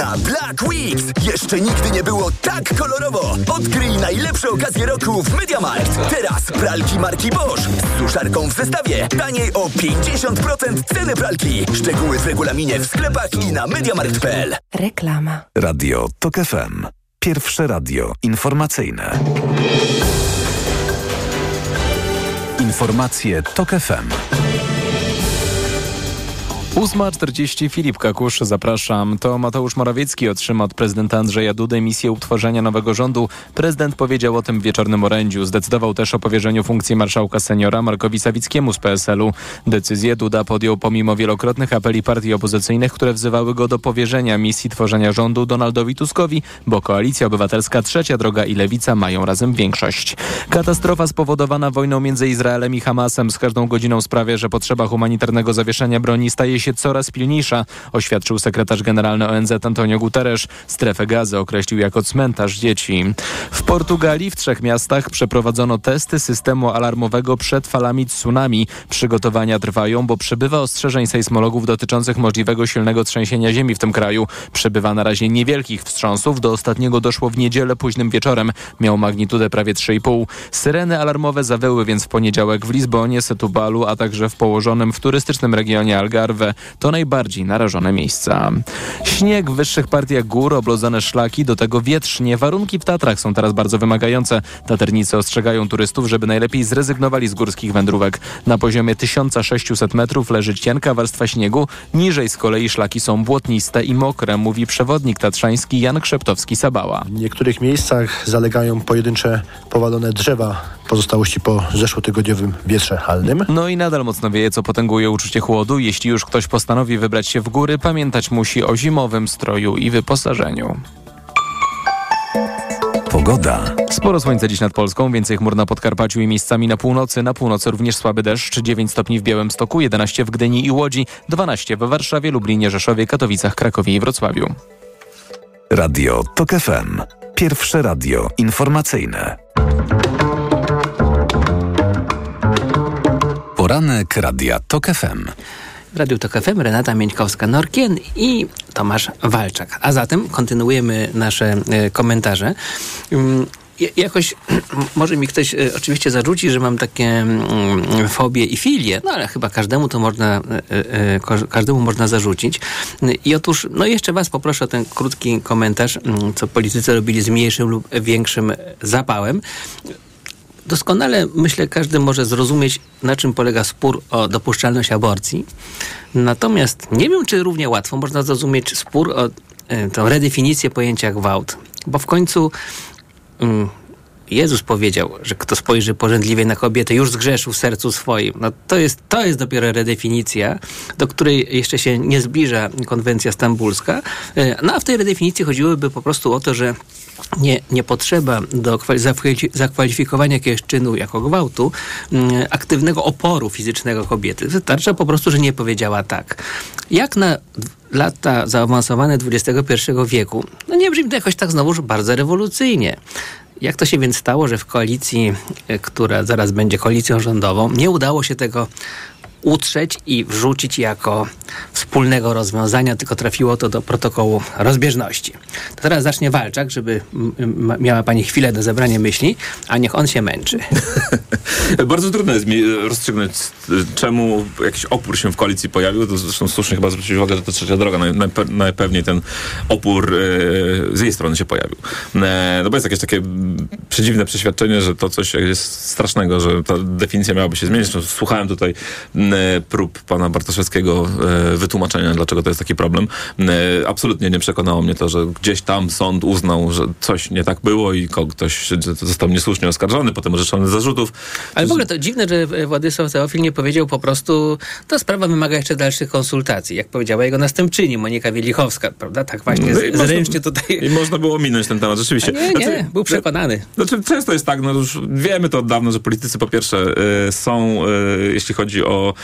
Na Black Weeks jeszcze nigdy nie było tak kolorowo. Odkryj najlepsze okazje roku w MediaMarkt. Teraz pralki marki Bosch z suszarką w zestawie. Taniej o 50% ceny pralki. Szczegóły w regulaminie w sklepach i na MediaMarkt.pl. Reklama. Radio TOK FM. Pierwsze radio informacyjne. Informacje TOK FM. 8.40 Filip Kakusz, zapraszam. To Mateusz Morawiecki otrzyma od prezydenta Andrzeja Dudy misję utworzenia nowego rządu. Prezydent powiedział o tym w wieczornym orędziu. Zdecydował też o powierzeniu funkcji marszałka seniora Markowi Sawickiemu z PSL-u. Decyzję Duda podjął pomimo wielokrotnych apeli partii opozycyjnych, które wzywały go do powierzenia misji tworzenia rządu Donaldowi Tuskowi, bo Koalicja Obywatelska, Trzecia Droga i Lewica mają razem większość. Katastrofa spowodowana wojną między Izraelem i Hamasem z każdą godziną sprawia, że potrzeba humanitarnego zawieszenia broni staje się coraz pilniejsza, oświadczył sekretarz generalny ONZ Antonio Guterres. Strefę gazy określił jako cmentarz dzieci. W Portugalii w trzech miastach przeprowadzono testy systemu alarmowego przed falami tsunami. Przygotowania trwają, bo przybywa ostrzeżeń sejsmologów dotyczących możliwego silnego trzęsienia ziemi w tym kraju. Przybywa na razie niewielkich wstrząsów. Do ostatniego doszło w niedzielę późnym wieczorem. Miał magnitudę prawie 3,5. Syreny alarmowe zawyły więc w poniedziałek w Lizbonie, Setubalu, a także w położonym w turystycznym regionie Algarve to najbardziej narażone miejsca. Śnieg w wyższych partiach gór, oblodzone szlaki, do tego wietrznie. Warunki w Tatrach są teraz bardzo wymagające. Taternicy ostrzegają turystów, żeby najlepiej zrezygnowali z górskich wędrówek. Na poziomie 1600 metrów leży cienka warstwa śniegu, niżej z kolei szlaki są błotniste i mokre, mówi przewodnik tatrzański Jan Krzeptowski-Sabała. W niektórych miejscach zalegają pojedyncze powalone drzewa pozostałości po zeszłotygodniowym wietrze halnym. No i nadal mocno wieje, co potęguje uczucie chłodu. Jeśli już ktoś postanowi wybrać się w góry, pamiętać musi o zimowym stroju i wyposażeniu. Pogoda. Sporo słońca dziś nad Polską, więcej chmur na Podkarpaciu i miejscami na północy. Na północy również słaby deszcz, 9 stopni w Białymstoku, 11 w Gdyni i Łodzi, 12 we Warszawie, Lublinie, Rzeszowie, Katowicach, Krakowie i Wrocławiu. Radio TOK FM. Pierwsze radio informacyjne. Poranek Radia TOK FM. W Radiu TOK FM Renata Mieńkowska-Norkien i Tomasz Walczak. A zatem kontynuujemy nasze e, komentarze. Um, jakoś może mi ktoś e, oczywiście zarzuci, że mam takie mm, fobie i filie, no ale chyba każdemu to można, e, każdemu można zarzucić. I otóż, no jeszcze was poproszę o ten krótki komentarz, mm, co politycy robili z mniejszym lub większym zapałem doskonale, myślę, każdy może zrozumieć, na czym polega spór o dopuszczalność aborcji. Natomiast nie wiem, czy równie łatwo można zrozumieć spór o e, tą redefinicję pojęcia gwałt. Bo w końcu mm, Jezus powiedział, że kto spojrzy pożędliwie na kobietę, już zgrzeszył w sercu swoim. No to jest, to jest dopiero redefinicja, do której jeszcze się nie zbliża konwencja stambulska. E, No a w tej redefinicji chodziłoby po prostu o to, że nie, nie potrzeba do kwali- zakwali- zakwalifikowania jakiegoś czynu jako gwałtu mm, aktywnego oporu fizycznego kobiety. Wystarcza po prostu, że nie powiedziała tak. Jak na lata zaawansowane XXI wieku, no nie brzmi to jakoś tak znowuż bardzo rewolucyjnie. Jak to się więc stało, że w koalicji, e, która zaraz będzie koalicją rządową, nie udało się tego utrzeć i wrzucić jako wspólnego rozwiązania, tylko trafiło to do protokołu rozbieżności. To teraz zacznie Walczak, żeby miała Pani chwilę do zebrania myśli, a niech on się męczy. Bardzo trudno jest mi e, rozstrzygnąć, e, czemu jakiś opór się w koalicji pojawił. To zresztą słusznie chyba zwrócić uwagę, że to trzecia droga. Naj, najpe- najpewniej ten opór e, z jej strony się pojawił. E, no bo jest jakieś takie przedziwne przeświadczenie, że to coś jest strasznego, że ta definicja miałaby się zmienić. Zresztą Słuchałem tutaj prób pana Bartoszewskiego e, wytłumaczenia, dlaczego to jest taki problem. E, absolutnie nie przekonało mnie to, że gdzieś tam sąd uznał, że coś nie tak było i ktoś został niesłusznie oskarżony, potem orzeczony z zarzutów. Ale w ogóle to dziwne, że e, Władysław Teofil nie powiedział po prostu, ta sprawa wymaga jeszcze dalszych konsultacji, jak powiedziała jego następczyni, Monika Wielichowska, prawda? Tak właśnie, No i z, można- zręcznie tutaj... I można było minąć ten temat, rzeczywiście. A nie, nie, był przekonany. Znaczy, często jest tak, no już wiemy to od dawna, że politycy po pierwsze y, są, y, jeśli chodzi o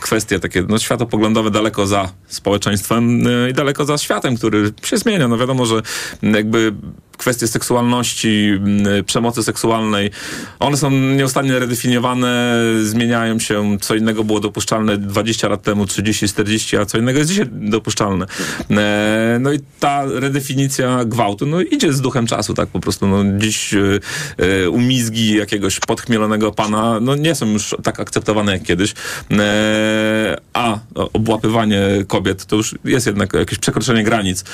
kwestie takie no, światopoglądowe, daleko za społeczeństwem y, i daleko za światem, który się zmienia. No wiadomo, że jakby kwestie seksualności, y, przemocy seksualnej, one są nieustannie redefiniowane, zmieniają się. Co innego było dopuszczalne 20 lat temu, 30, 40, a co innego jest dzisiaj dopuszczalne. E, No i ta redefinicja gwałtu no, idzie z duchem czasu, tak po prostu. No, dziś e, e, umizgi jakiegoś podchmielonego pana no, nie są już tak akceptowane jak kiedyś. A obłapywanie kobiet to już jest jednak jakieś przekroczenie granic.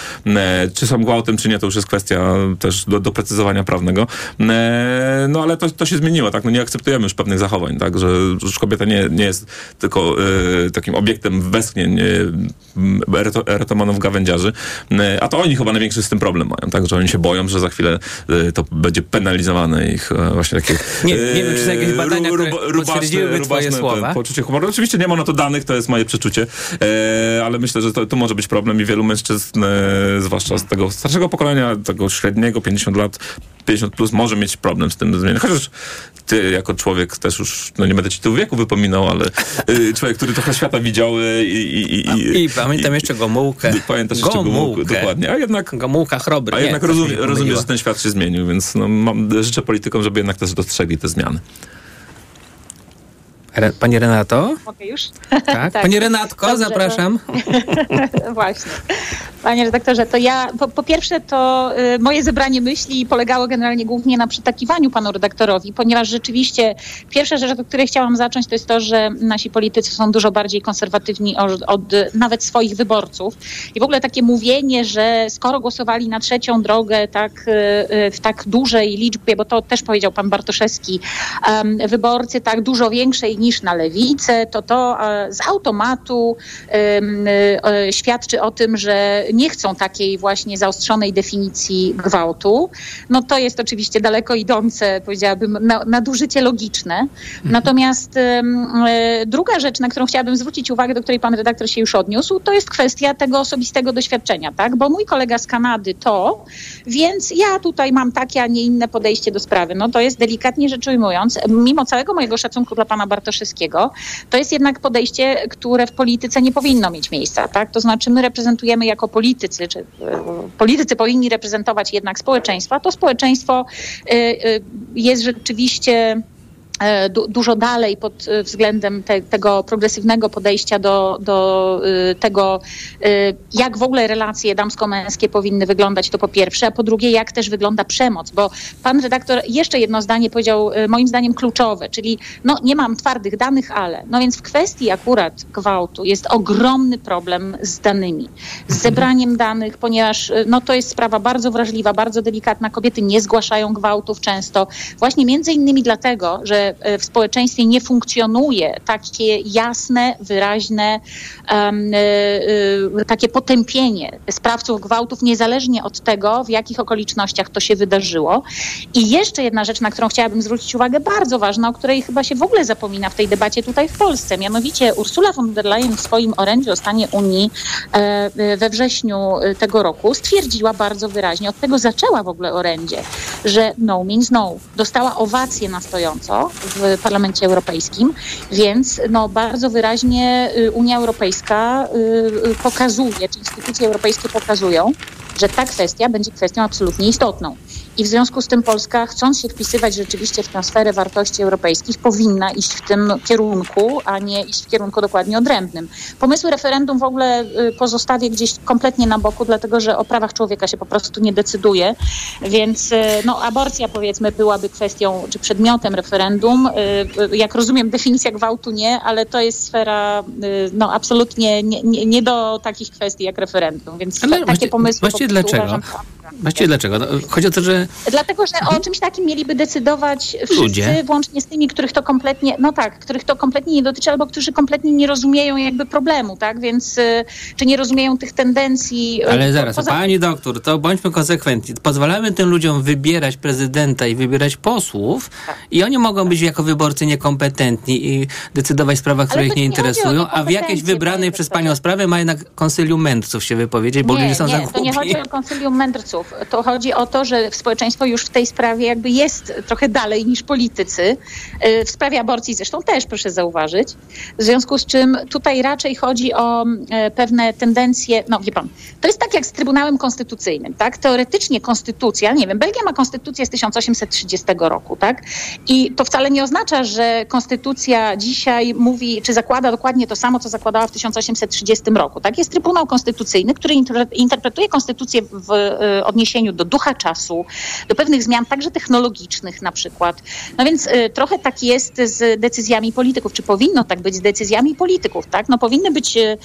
Czy są gwałtem, czy nie, to już jest kwestia też do doprecyzowania prawnego. E, No ale to, to się zmieniło, tak? No, nie akceptujemy już pewnych zachowań, tak? Że już kobieta nie, nie jest tylko e, takim obiektem westchnień e, m, eroto, erotomanów gawędziarzy, E, a to oni chyba największy z tym problem mają, tak? Że oni się boją, że za chwilę e, to będzie penalizowane ich e, właśnie takie Nie- nie wiem, czy są jakieś badania, które potwierdziłyby twoje słowa. poczucie humoru. Oczywiście nie ma na to danych, to jest moje przeczucie, e, ale myślę, że to, to może być problem i wielu mężczyzn, e, zwłaszcza z tego starszego pokolenia, tego średniego, 50 lat, 50 plus, może mieć problem z tym zmieniem. Chociaż ty jako człowiek też już, no nie będę ci tu wieku wypominał, ale e, człowiek, który trochę świata widział e, i... I, i, I pamiętam jeszcze Gomułkę. Pamiętasz jeszcze Gomułkę, dokładnie. A jednak... Gomułka chrobry. A Nie, jednak rozumie, rozumiem, że ten świat się zmienił, więc no, mam, życzę politykom, żeby jednak też dostrzegli te zmiany. Re, Pani Renato? Mogę już? Tak. Pani Renatko, Dobrze, zapraszam. Właśnie. Panie redaktorze, to ja po, po pierwsze to y, moje zebranie myśli polegało generalnie głównie na przytakiwaniu panu redaktorowi, ponieważ rzeczywiście pierwsza rzecz, od której chciałam zacząć, to jest to, że nasi politycy są dużo bardziej konserwatywni od, od y, nawet swoich wyborców. I w ogóle takie mówienie, że skoro głosowali na trzecią drogę tak, y, y, w tak dużej liczbie, bo to też powiedział pan Bartoszewski, em, wyborcy tak dużo większej niż na lewicę, to to e, z automatu e, świadczy o tym, że nie chcą takiej właśnie zaostrzonej definicji gwałtu. No to jest oczywiście daleko idące, powiedziałabym, na, nadużycie logiczne. Natomiast em, e, druga rzecz, na którą chciałabym zwrócić uwagę, do której pan redaktor się już odniósł, to jest kwestia tego osobistego doświadczenia, tak? Bo mój kolega z Kanady to, więc ja tutaj mam takie, a nie inne podejście do sprawy. No to jest delikatnie rzecz ujmując, mimo całego mojego szacunku dla pana Bartoszewskiego, to jest jednak podejście, które w polityce nie powinno mieć miejsca, tak? To znaczy my reprezentujemy jako politycy, czy e, politycy powinni reprezentować jednak społeczeństwo, a to społeczeństwo e, e, jest rzeczywiście du, dużo dalej pod e, względem te, tego progresywnego podejścia do, do y, tego, jak w ogóle relacje damsko-męskie powinny wyglądać, to po pierwsze, a po drugie, jak też wygląda przemoc, bo pan redaktor jeszcze jedno zdanie powiedział, moim zdaniem kluczowe, czyli no nie mam twardych danych, ale, no więc w kwestii akurat gwałtu jest ogromny problem z danymi, z zebraniem danych, ponieważ no to jest sprawa bardzo wrażliwa, bardzo delikatna, kobiety nie zgłaszają gwałtów często, właśnie między innymi dlatego, że w społeczeństwie nie funkcjonuje takie jasne, wyraźne um, y, takie potępienie sprawców gwałtów, niezależnie od tego, w jakich okolicznościach to się wydarzyło. I jeszcze jedna rzecz, na którą chciałabym zwrócić uwagę, bardzo ważna, o której chyba się w ogóle zapomina w tej debacie tutaj w Polsce. Mianowicie Ursula von der Leyen w swoim orędziu o stanie Unii e, we wrześniu tego roku stwierdziła bardzo wyraźnie, od tego zaczęła w ogóle orędzie, że no means no. Dostała owację na stojąco w Parlamencie Europejskim, więc no, bardzo wyraźnie Unia Europejska pokazuje, czy instytucje europejskie pokazują, że ta kwestia będzie kwestią absolutnie istotną. I w związku z tym Polska, chcąc się wpisywać rzeczywiście w tę sferę wartości europejskich, powinna iść w tym kierunku, a nie iść w kierunku dokładnie odrębnym. Pomysły referendum w ogóle pozostawię gdzieś kompletnie na boku, dlatego że o prawach człowieka się po prostu nie decyduje. Więc no, aborcja powiedzmy byłaby kwestią czy przedmiotem referendum. Jak rozumiem, definicja gwałtu nie, ale to jest sfera no, absolutnie nie, nie, nie do takich kwestii jak referendum. Więc ale takie pomysły. Właściwie dlaczego? Uważam, Właściwie dlaczego? No, chodzi o to, że Dlatego, że o czymś takim mieliby decydować wszyscy, Ludzie. włącznie z tymi, których to kompletnie, no tak, których to kompletnie nie dotyczy, albo którzy kompletnie nie rozumieją jakby problemu, tak? Więc y, czy nie rozumieją tych tendencji. y, Ale zaraz, poza- pani doktor, to bądźmy konsekwentni. Pozwalamy tym ludziom wybierać prezydenta i wybierać posłów i oni mogą być jako wyborcy niekompetentni i decydować w sprawach, które ich nie nie interesują, a w jakiejś wybranej przez panią sprawie ma jednak konsylium mędrców się wypowiedzieć, bo nie, ludzie są nie, to nie chodzi o konsylium mędrców. To chodzi o to, że społeczeństwo już w tej sprawie jakby jest trochę dalej niż politycy. Y, W sprawie aborcji zresztą też, proszę zauważyć. W związku z czym tutaj raczej chodzi o e, pewne tendencje, no wie pan, to jest tak jak z Trybunałem Konstytucyjnym, tak? Teoretycznie konstytucja, nie wiem, Belgia ma konstytucję z 1830 roku, tak? I to wcale nie oznacza, że konstytucja dzisiaj mówi, czy zakłada dokładnie to samo, co zakładała w 1830 roku, tak? Jest Trybunał Konstytucyjny, który inter- interpretuje konstytucję w odniesieniu do ducha czasu, do pewnych zmian, także technologicznych na przykład. No więc y, trochę tak jest z decyzjami polityków, czy powinno tak być z decyzjami polityków, tak? No powinny być y,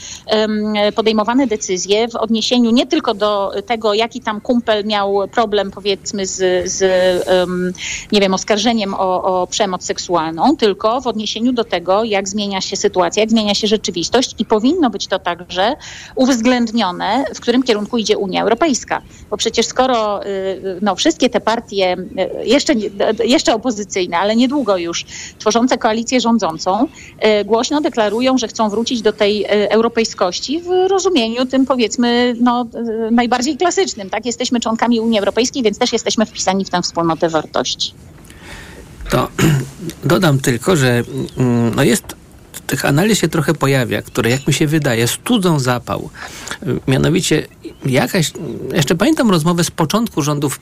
podejmowane decyzje w odniesieniu nie tylko do tego, jaki tam kumpel miał problem powiedzmy z, z nie wiem, oskarżeniem o, o przemoc seksualną, tylko w odniesieniu do tego, jak zmienia się sytuacja, jak zmienia się rzeczywistość i powinno być to także uwzględnione, w którym kierunku idzie Unia Europejska. Bo przecież skoro y, no, wszystkie te partie, y, jeszcze, nie- jeszcze opozycyjne, ale niedługo już tworzące koalicję rządzącą, y, głośno deklarują, że chcą wrócić do tej europejskości w rozumieniu tym powiedzmy no, najbardziej klasycznym. Tak? Jesteśmy członkami Unii Europejskiej, więc też jesteśmy wpisani w tę wspólnotę wartości. To dodam tylko, że mm, no jest tych analiz się trochę pojawia, które jak mi się wydaje studzą zapał. Mianowicie jakaś, jeszcze pamiętam rozmowę z początku rządów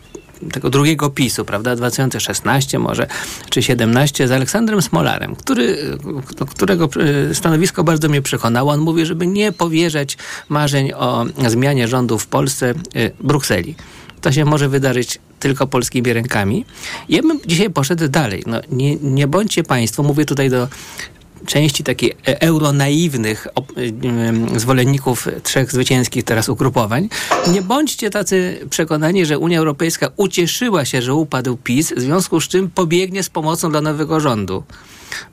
tego drugiego PiSu, prawda, 2016 może, czy 17 z Aleksandrem Smolarem, który, do którego y, stanowisko bardzo mnie przekonało. On mówi, żeby nie powierzać marzeń o zmianie rządu w Polsce y, Brukseli. To się może wydarzyć tylko polskimi rękami. Ja bym dzisiaj poszedł dalej. No, nie, nie bądźcie państwo, mówię tutaj do części takich e- euronaiwnych em, zwolenników trzech zwycięskich teraz ugrupowań. Nie bądźcie tacy przekonani, że Unia Europejska ucieszyła się, że upadł PiS, w związku z czym pobiegnie z pomocą dla nowego rządu.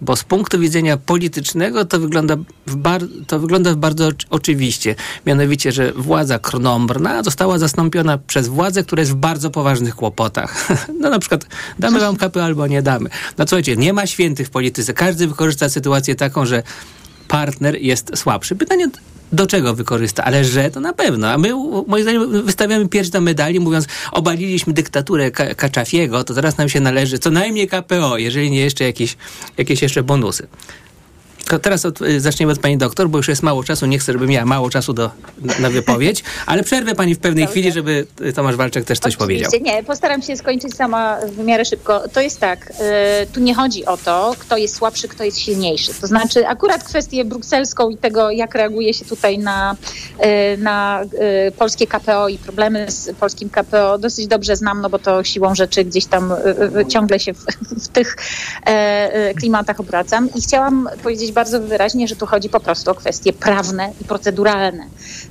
Bo z punktu widzenia politycznego to wygląda, to wygląda bardzo oczy- oczywiście. Mianowicie, że władza krnąbrna została zastąpiona przez władzę, która jest w bardzo poważnych kłopotach. No na przykład damy wam kapę albo nie damy. No słuchajcie, nie ma świętych w polityce. Każdy wykorzysta sytuację taką, że partner jest słabszy. Pytanie, do czego wykorzysta? Ale że to na pewno. A my, moim zdaniem, wystawiamy pierś do medali, mówiąc, obaliliśmy dyktaturę Ka- Kaczafiego, to teraz nam się należy co najmniej KPO, jeżeli nie jeszcze jakieś, jakieś jeszcze bonusy. To teraz od, y, zaczniemy od pani doktor, bo już jest mało czasu. Nie chcę, żeby miała mało czasu do, na wypowiedź, ale przerwę pani w pewnej chwili, żeby y, Tomasz Walczek też coś powiedział. Oczywiście, nie, postaram się skończyć sama w miarę szybko. To jest tak, y, tu nie chodzi o to, kto jest słabszy, kto jest silniejszy. To znaczy akurat kwestię brukselską i tego, jak reaguje się tutaj na, y, na y, polskie KPO i problemy z polskim KPO dosyć dobrze znam, no bo to siłą rzeczy gdzieś tam y, ciągle się w, w tych e, klimatach obracam i chciałam powiedzieć bardzo wyraźnie, że tu chodzi po prostu o kwestie prawne i proceduralne.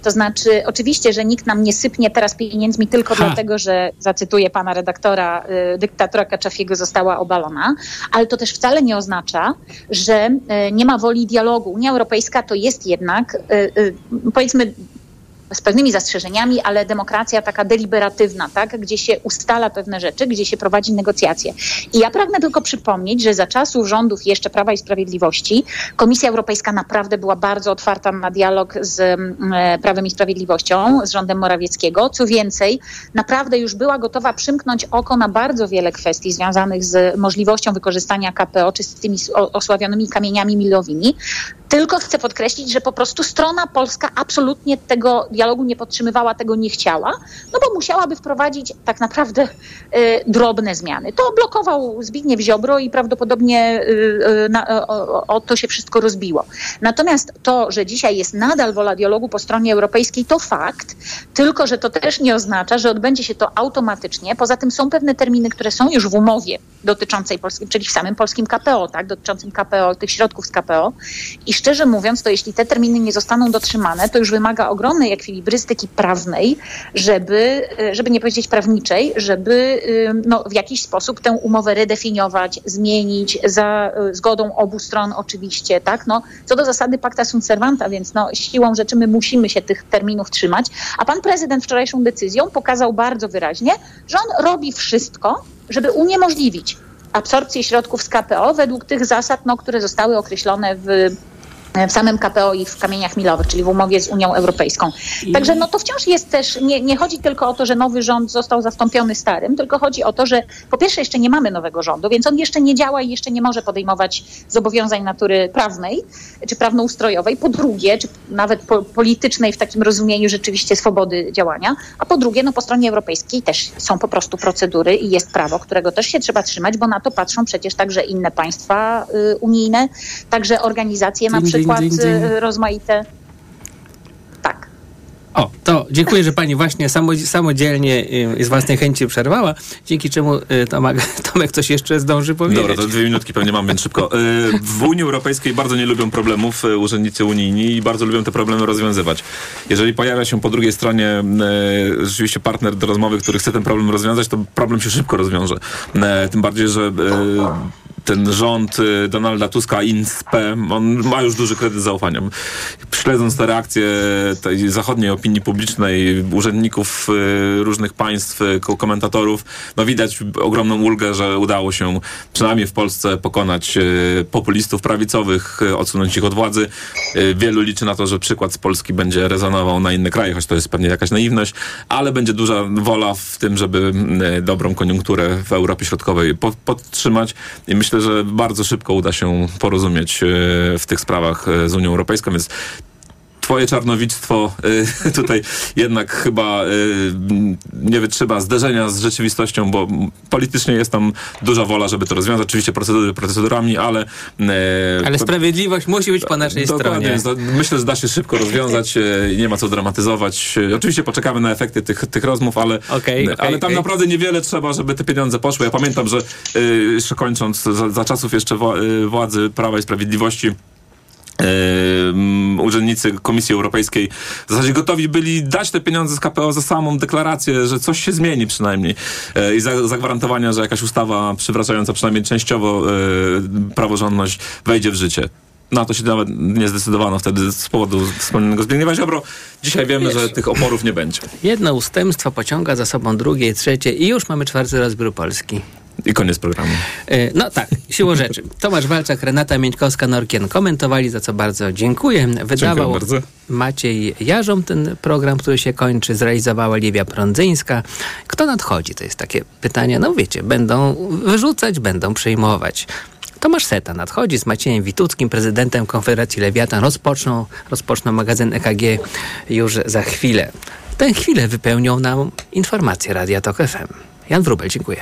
To znaczy, oczywiście, że nikt nam nie sypnie teraz pieniędzmi tylko Ha. dlatego, że zacytuję pana redaktora, y, dyktatura Kaczafiego została obalona, ale to też wcale nie oznacza, że y, nie ma woli dialogu. Unia Europejska to jest jednak, y, y, powiedzmy, z pewnymi zastrzeżeniami, ale demokracja taka deliberatywna, tak? gdzie się ustala pewne rzeczy, gdzie się prowadzi negocjacje. I ja pragnę tylko przypomnieć, że za czasów rządów jeszcze Prawa i Sprawiedliwości Komisja Europejska naprawdę była bardzo otwarta na dialog z mm, e, Prawem i Sprawiedliwością, z rządem Morawieckiego. Co więcej, naprawdę już była gotowa przymknąć oko na bardzo wiele kwestii związanych z możliwością wykorzystania KPO, czy z tymi osławionymi kamieniami milowymi. Tylko chcę podkreślić, że po prostu strona polska absolutnie tego dialogu nie podtrzymywała, tego nie chciała, no bo musiałaby wprowadzić tak naprawdę y, drobne zmiany. To blokował Zbigniew Ziobro i prawdopodobnie y, y, na, o, o, to się wszystko rozbiło. Natomiast to, że dzisiaj jest nadal wola dialogu po stronie europejskiej, to fakt, tylko że to też nie oznacza, że odbędzie się to automatycznie. Poza tym są pewne terminy, które są już w umowie dotyczącej Polski, czyli w samym polskim KPO, tak, dotyczącym KPO, tych środków z KPO. I szczerze mówiąc, to jeśli te terminy nie zostaną dotrzymane, to już wymaga ogromnej ekwilibrystyki prawnej, żeby, e, żeby nie powiedzieć prawniczej, żeby no, w jakiś sposób tę umowę redefiniować, zmienić za y, zgodą obu stron oczywiście, tak? No, co do zasady pacta sunt servanta, więc no, siłą rzeczy my musimy się tych terminów trzymać. A pan prezydent wczorajszą decyzją pokazał bardzo wyraźnie, że on robi wszystko, żeby uniemożliwić absorpcję środków z KPO według tych zasad, no, które zostały określone w w samym KPO i w kamieniach milowych, czyli w umowie z Unią Europejską. Także no to wciąż jest też, nie, nie chodzi tylko o to, że nowy rząd został zastąpiony starym, tylko chodzi o to, że po pierwsze jeszcze nie mamy nowego rządu, więc on jeszcze nie działa i jeszcze nie może podejmować zobowiązań natury prawnej czy prawnoustrojowej. Po drugie, czy nawet po, politycznej w takim rozumieniu rzeczywiście swobody działania. A po drugie, no po stronie europejskiej też są po prostu procedury i jest prawo, którego też się trzeba trzymać, bo na to patrzą przecież także inne państwa y, unijne, także organizacje na ding, przykład rozmaite. O, to dziękuję, że pani właśnie samo, samodzielnie y, z własnej chęci przerwała, dzięki czemu y, Tomek, Tomek coś jeszcze zdąży powiedzieć. Dobra, to dwie minutki pewnie mam, więc szybko. Y, W Unii Europejskiej bardzo nie lubią problemów urzędnicy unijni i bardzo lubią te problemy rozwiązywać. Jeżeli pojawia się po drugiej stronie rzeczywiście partner do rozmowy, który chce ten problem rozwiązać, to problem się szybko rozwiąże. Tym bardziej, że ten rząd y, Donalda Tuska, INSPE, on ma już duży kredyt zaufania. Śledząc te reakcje tej zachodniej opinii publicznej, urzędników y, różnych państw, y, ko- komentatorów, no widać ogromną ulgę, że udało się przynajmniej w Polsce pokonać populistów prawicowych, odsunąć ich od władzy. Wielu liczy na to, że przykład z Polski będzie rezonował na inne kraje, choć to jest pewnie jakaś naiwność, ale będzie duża wola w tym, żeby dobrą koniunkturę w Europie Środkowej po- podtrzymać i myślę, że bardzo szybko uda się porozumieć y, w tych sprawach y, z Unią Europejską, więc Twoje czarnowictwo y, tutaj jednak chyba y, nie wytrzyma zderzenia z rzeczywistością, bo politycznie jest tam duża wola, żeby to rozwiązać. Oczywiście procedury procedurami, ale... y, Ale sprawiedliwość musi być po naszej Dokładnie, stronie. myślę, że da się szybko rozwiązać, e, nie ma co dramatyzować. E, Oczywiście poczekamy na efekty tych, tych rozmów, ale, Okej, ale okej, tam okej. naprawdę niewiele trzeba, żeby te pieniądze poszły. Ja pamiętam, że e, jeszcze kończąc, za, za czasów jeszcze wła- władzy Prawa i Sprawiedliwości mm, urzędnicy Komisji Europejskiej w zasadzie gotowi byli dać te pieniądze z KPO za samą deklarację, że coś się zmieni przynajmniej e, i za, zagwarantowania, że jakaś ustawa przywracająca przynajmniej częściowo e, praworządność wejdzie w życie. Na to się nawet nie zdecydowano wtedy z powodu wspomnianego Zbigniewa Ziobro. Dzisiaj wiemy, że tych oporów nie będzie. Jedno ustępstwo pociąga za sobą drugie, trzecie i już mamy czwarty rozbiór Polski. I koniec programu. E, No tak, siłą rzeczy. Tomasz Walczak, Renata Mieńkowska-Norkien komentowali, za co bardzo dziękuję. Wydawał bardzo. Maciej Jarzom ten program, który się kończy, zrealizowała Liwia Prądzyńska. Kto nadchodzi? To jest takie pytanie. No wiecie, będą wyrzucać, będą przejmować. Tomasz Seta nadchodzi z Maciejem Wituckim, prezydentem Konfederacji Lewiatan. Rozpoczną, rozpoczną magazyn EKG już za chwilę. Tę chwilę wypełnią nam informacje Radia Tok FM. Jan Wrubel, dziękuję.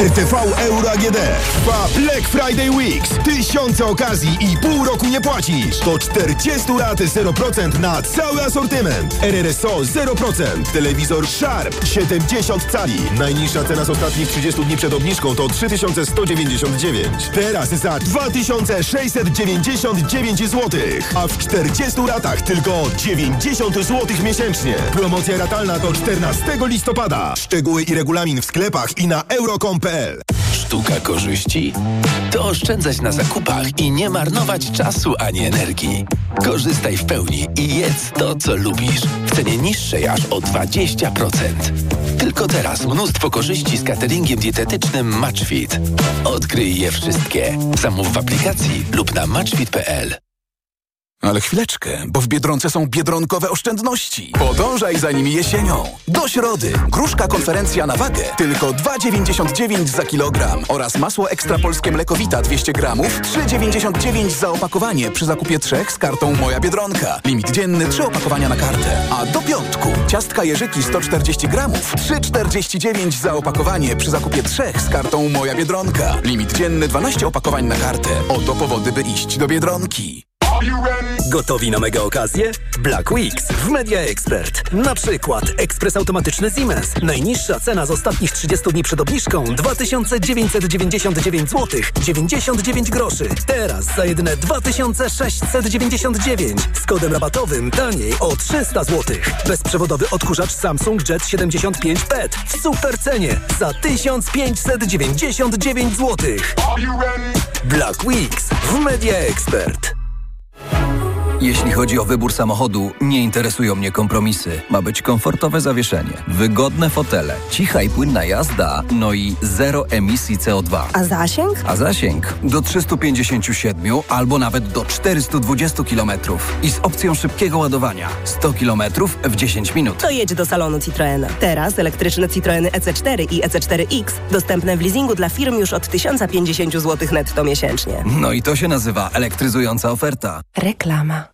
RTV Euro AGD trwa Black Friday Weeks. Tysiące okazji i pół roku nie płacisz. To 40 lat 0% na cały asortyment. RRSO 0%. Telewizor Sharp 70 cali. Najniższa cena z ostatnich 30 dni przed obniżką to 3199. Teraz za 2699 zł. A w 40 latach tylko 90 zł miesięcznie. Promocja ratalna do 14 listopada. Szczegóły i regulamin w sklepach i na Sztuka korzyści? To oszczędzać na zakupach i nie marnować czasu ani energii. Korzystaj w pełni i jedz to, co lubisz. W cenie niższej aż o 20%. Tylko teraz mnóstwo korzyści z cateringiem dietetycznym Matchfit. Odkryj je wszystkie. Zamów w aplikacji lub na matchfit.pl. Ale chwileczkę, bo w Biedronce są biedronkowe oszczędności. Podążaj za nimi jesienią. Do środy. Gruszka konferencja na wagę. Tylko 2,99 za kilogram. Oraz masło ekstra polskie mlekowita 200 gramów. 3,99 za opakowanie przy zakupie trzech z kartą Moja Biedronka. Limit dzienny 3 opakowania na kartę. A do piątku. Ciastka Jerzyki 140 gramów. 3,49 za opakowanie przy zakupie trzech z kartą Moja Biedronka. Limit dzienny 12 opakowań na kartę. Oto powody, by iść do Biedronki. Gotowi na mega okazję? Black Weeks w Media Expert. Na przykład ekspres automatyczny Siemens. Najniższa cena z ostatnich 30 dni przed obniżką 2999 zł 99 groszy. Teraz za jedyne 2699 z kodem rabatowym taniej o 300 zł. Bezprzewodowy odkurzacz Samsung Jet 75 PET w super cenie za 1599 zł. Black Weeks w Media Expert. oh Jeśli chodzi o wybór samochodu, nie interesują mnie kompromisy. Ma być komfortowe zawieszenie, wygodne fotele, cicha i płynna jazda, no i zero emisji CO2. A zasięg? A zasięg do 357 albo nawet do 420 km i z opcją szybkiego ładowania 100 km w 10 minut. To jedź do salonu Citroena. Teraz elektryczne Citroeny EC4 i EC4X dostępne w leasingu dla firm już od 1050 zł netto miesięcznie. No i to się nazywa elektryzująca oferta. Reklama.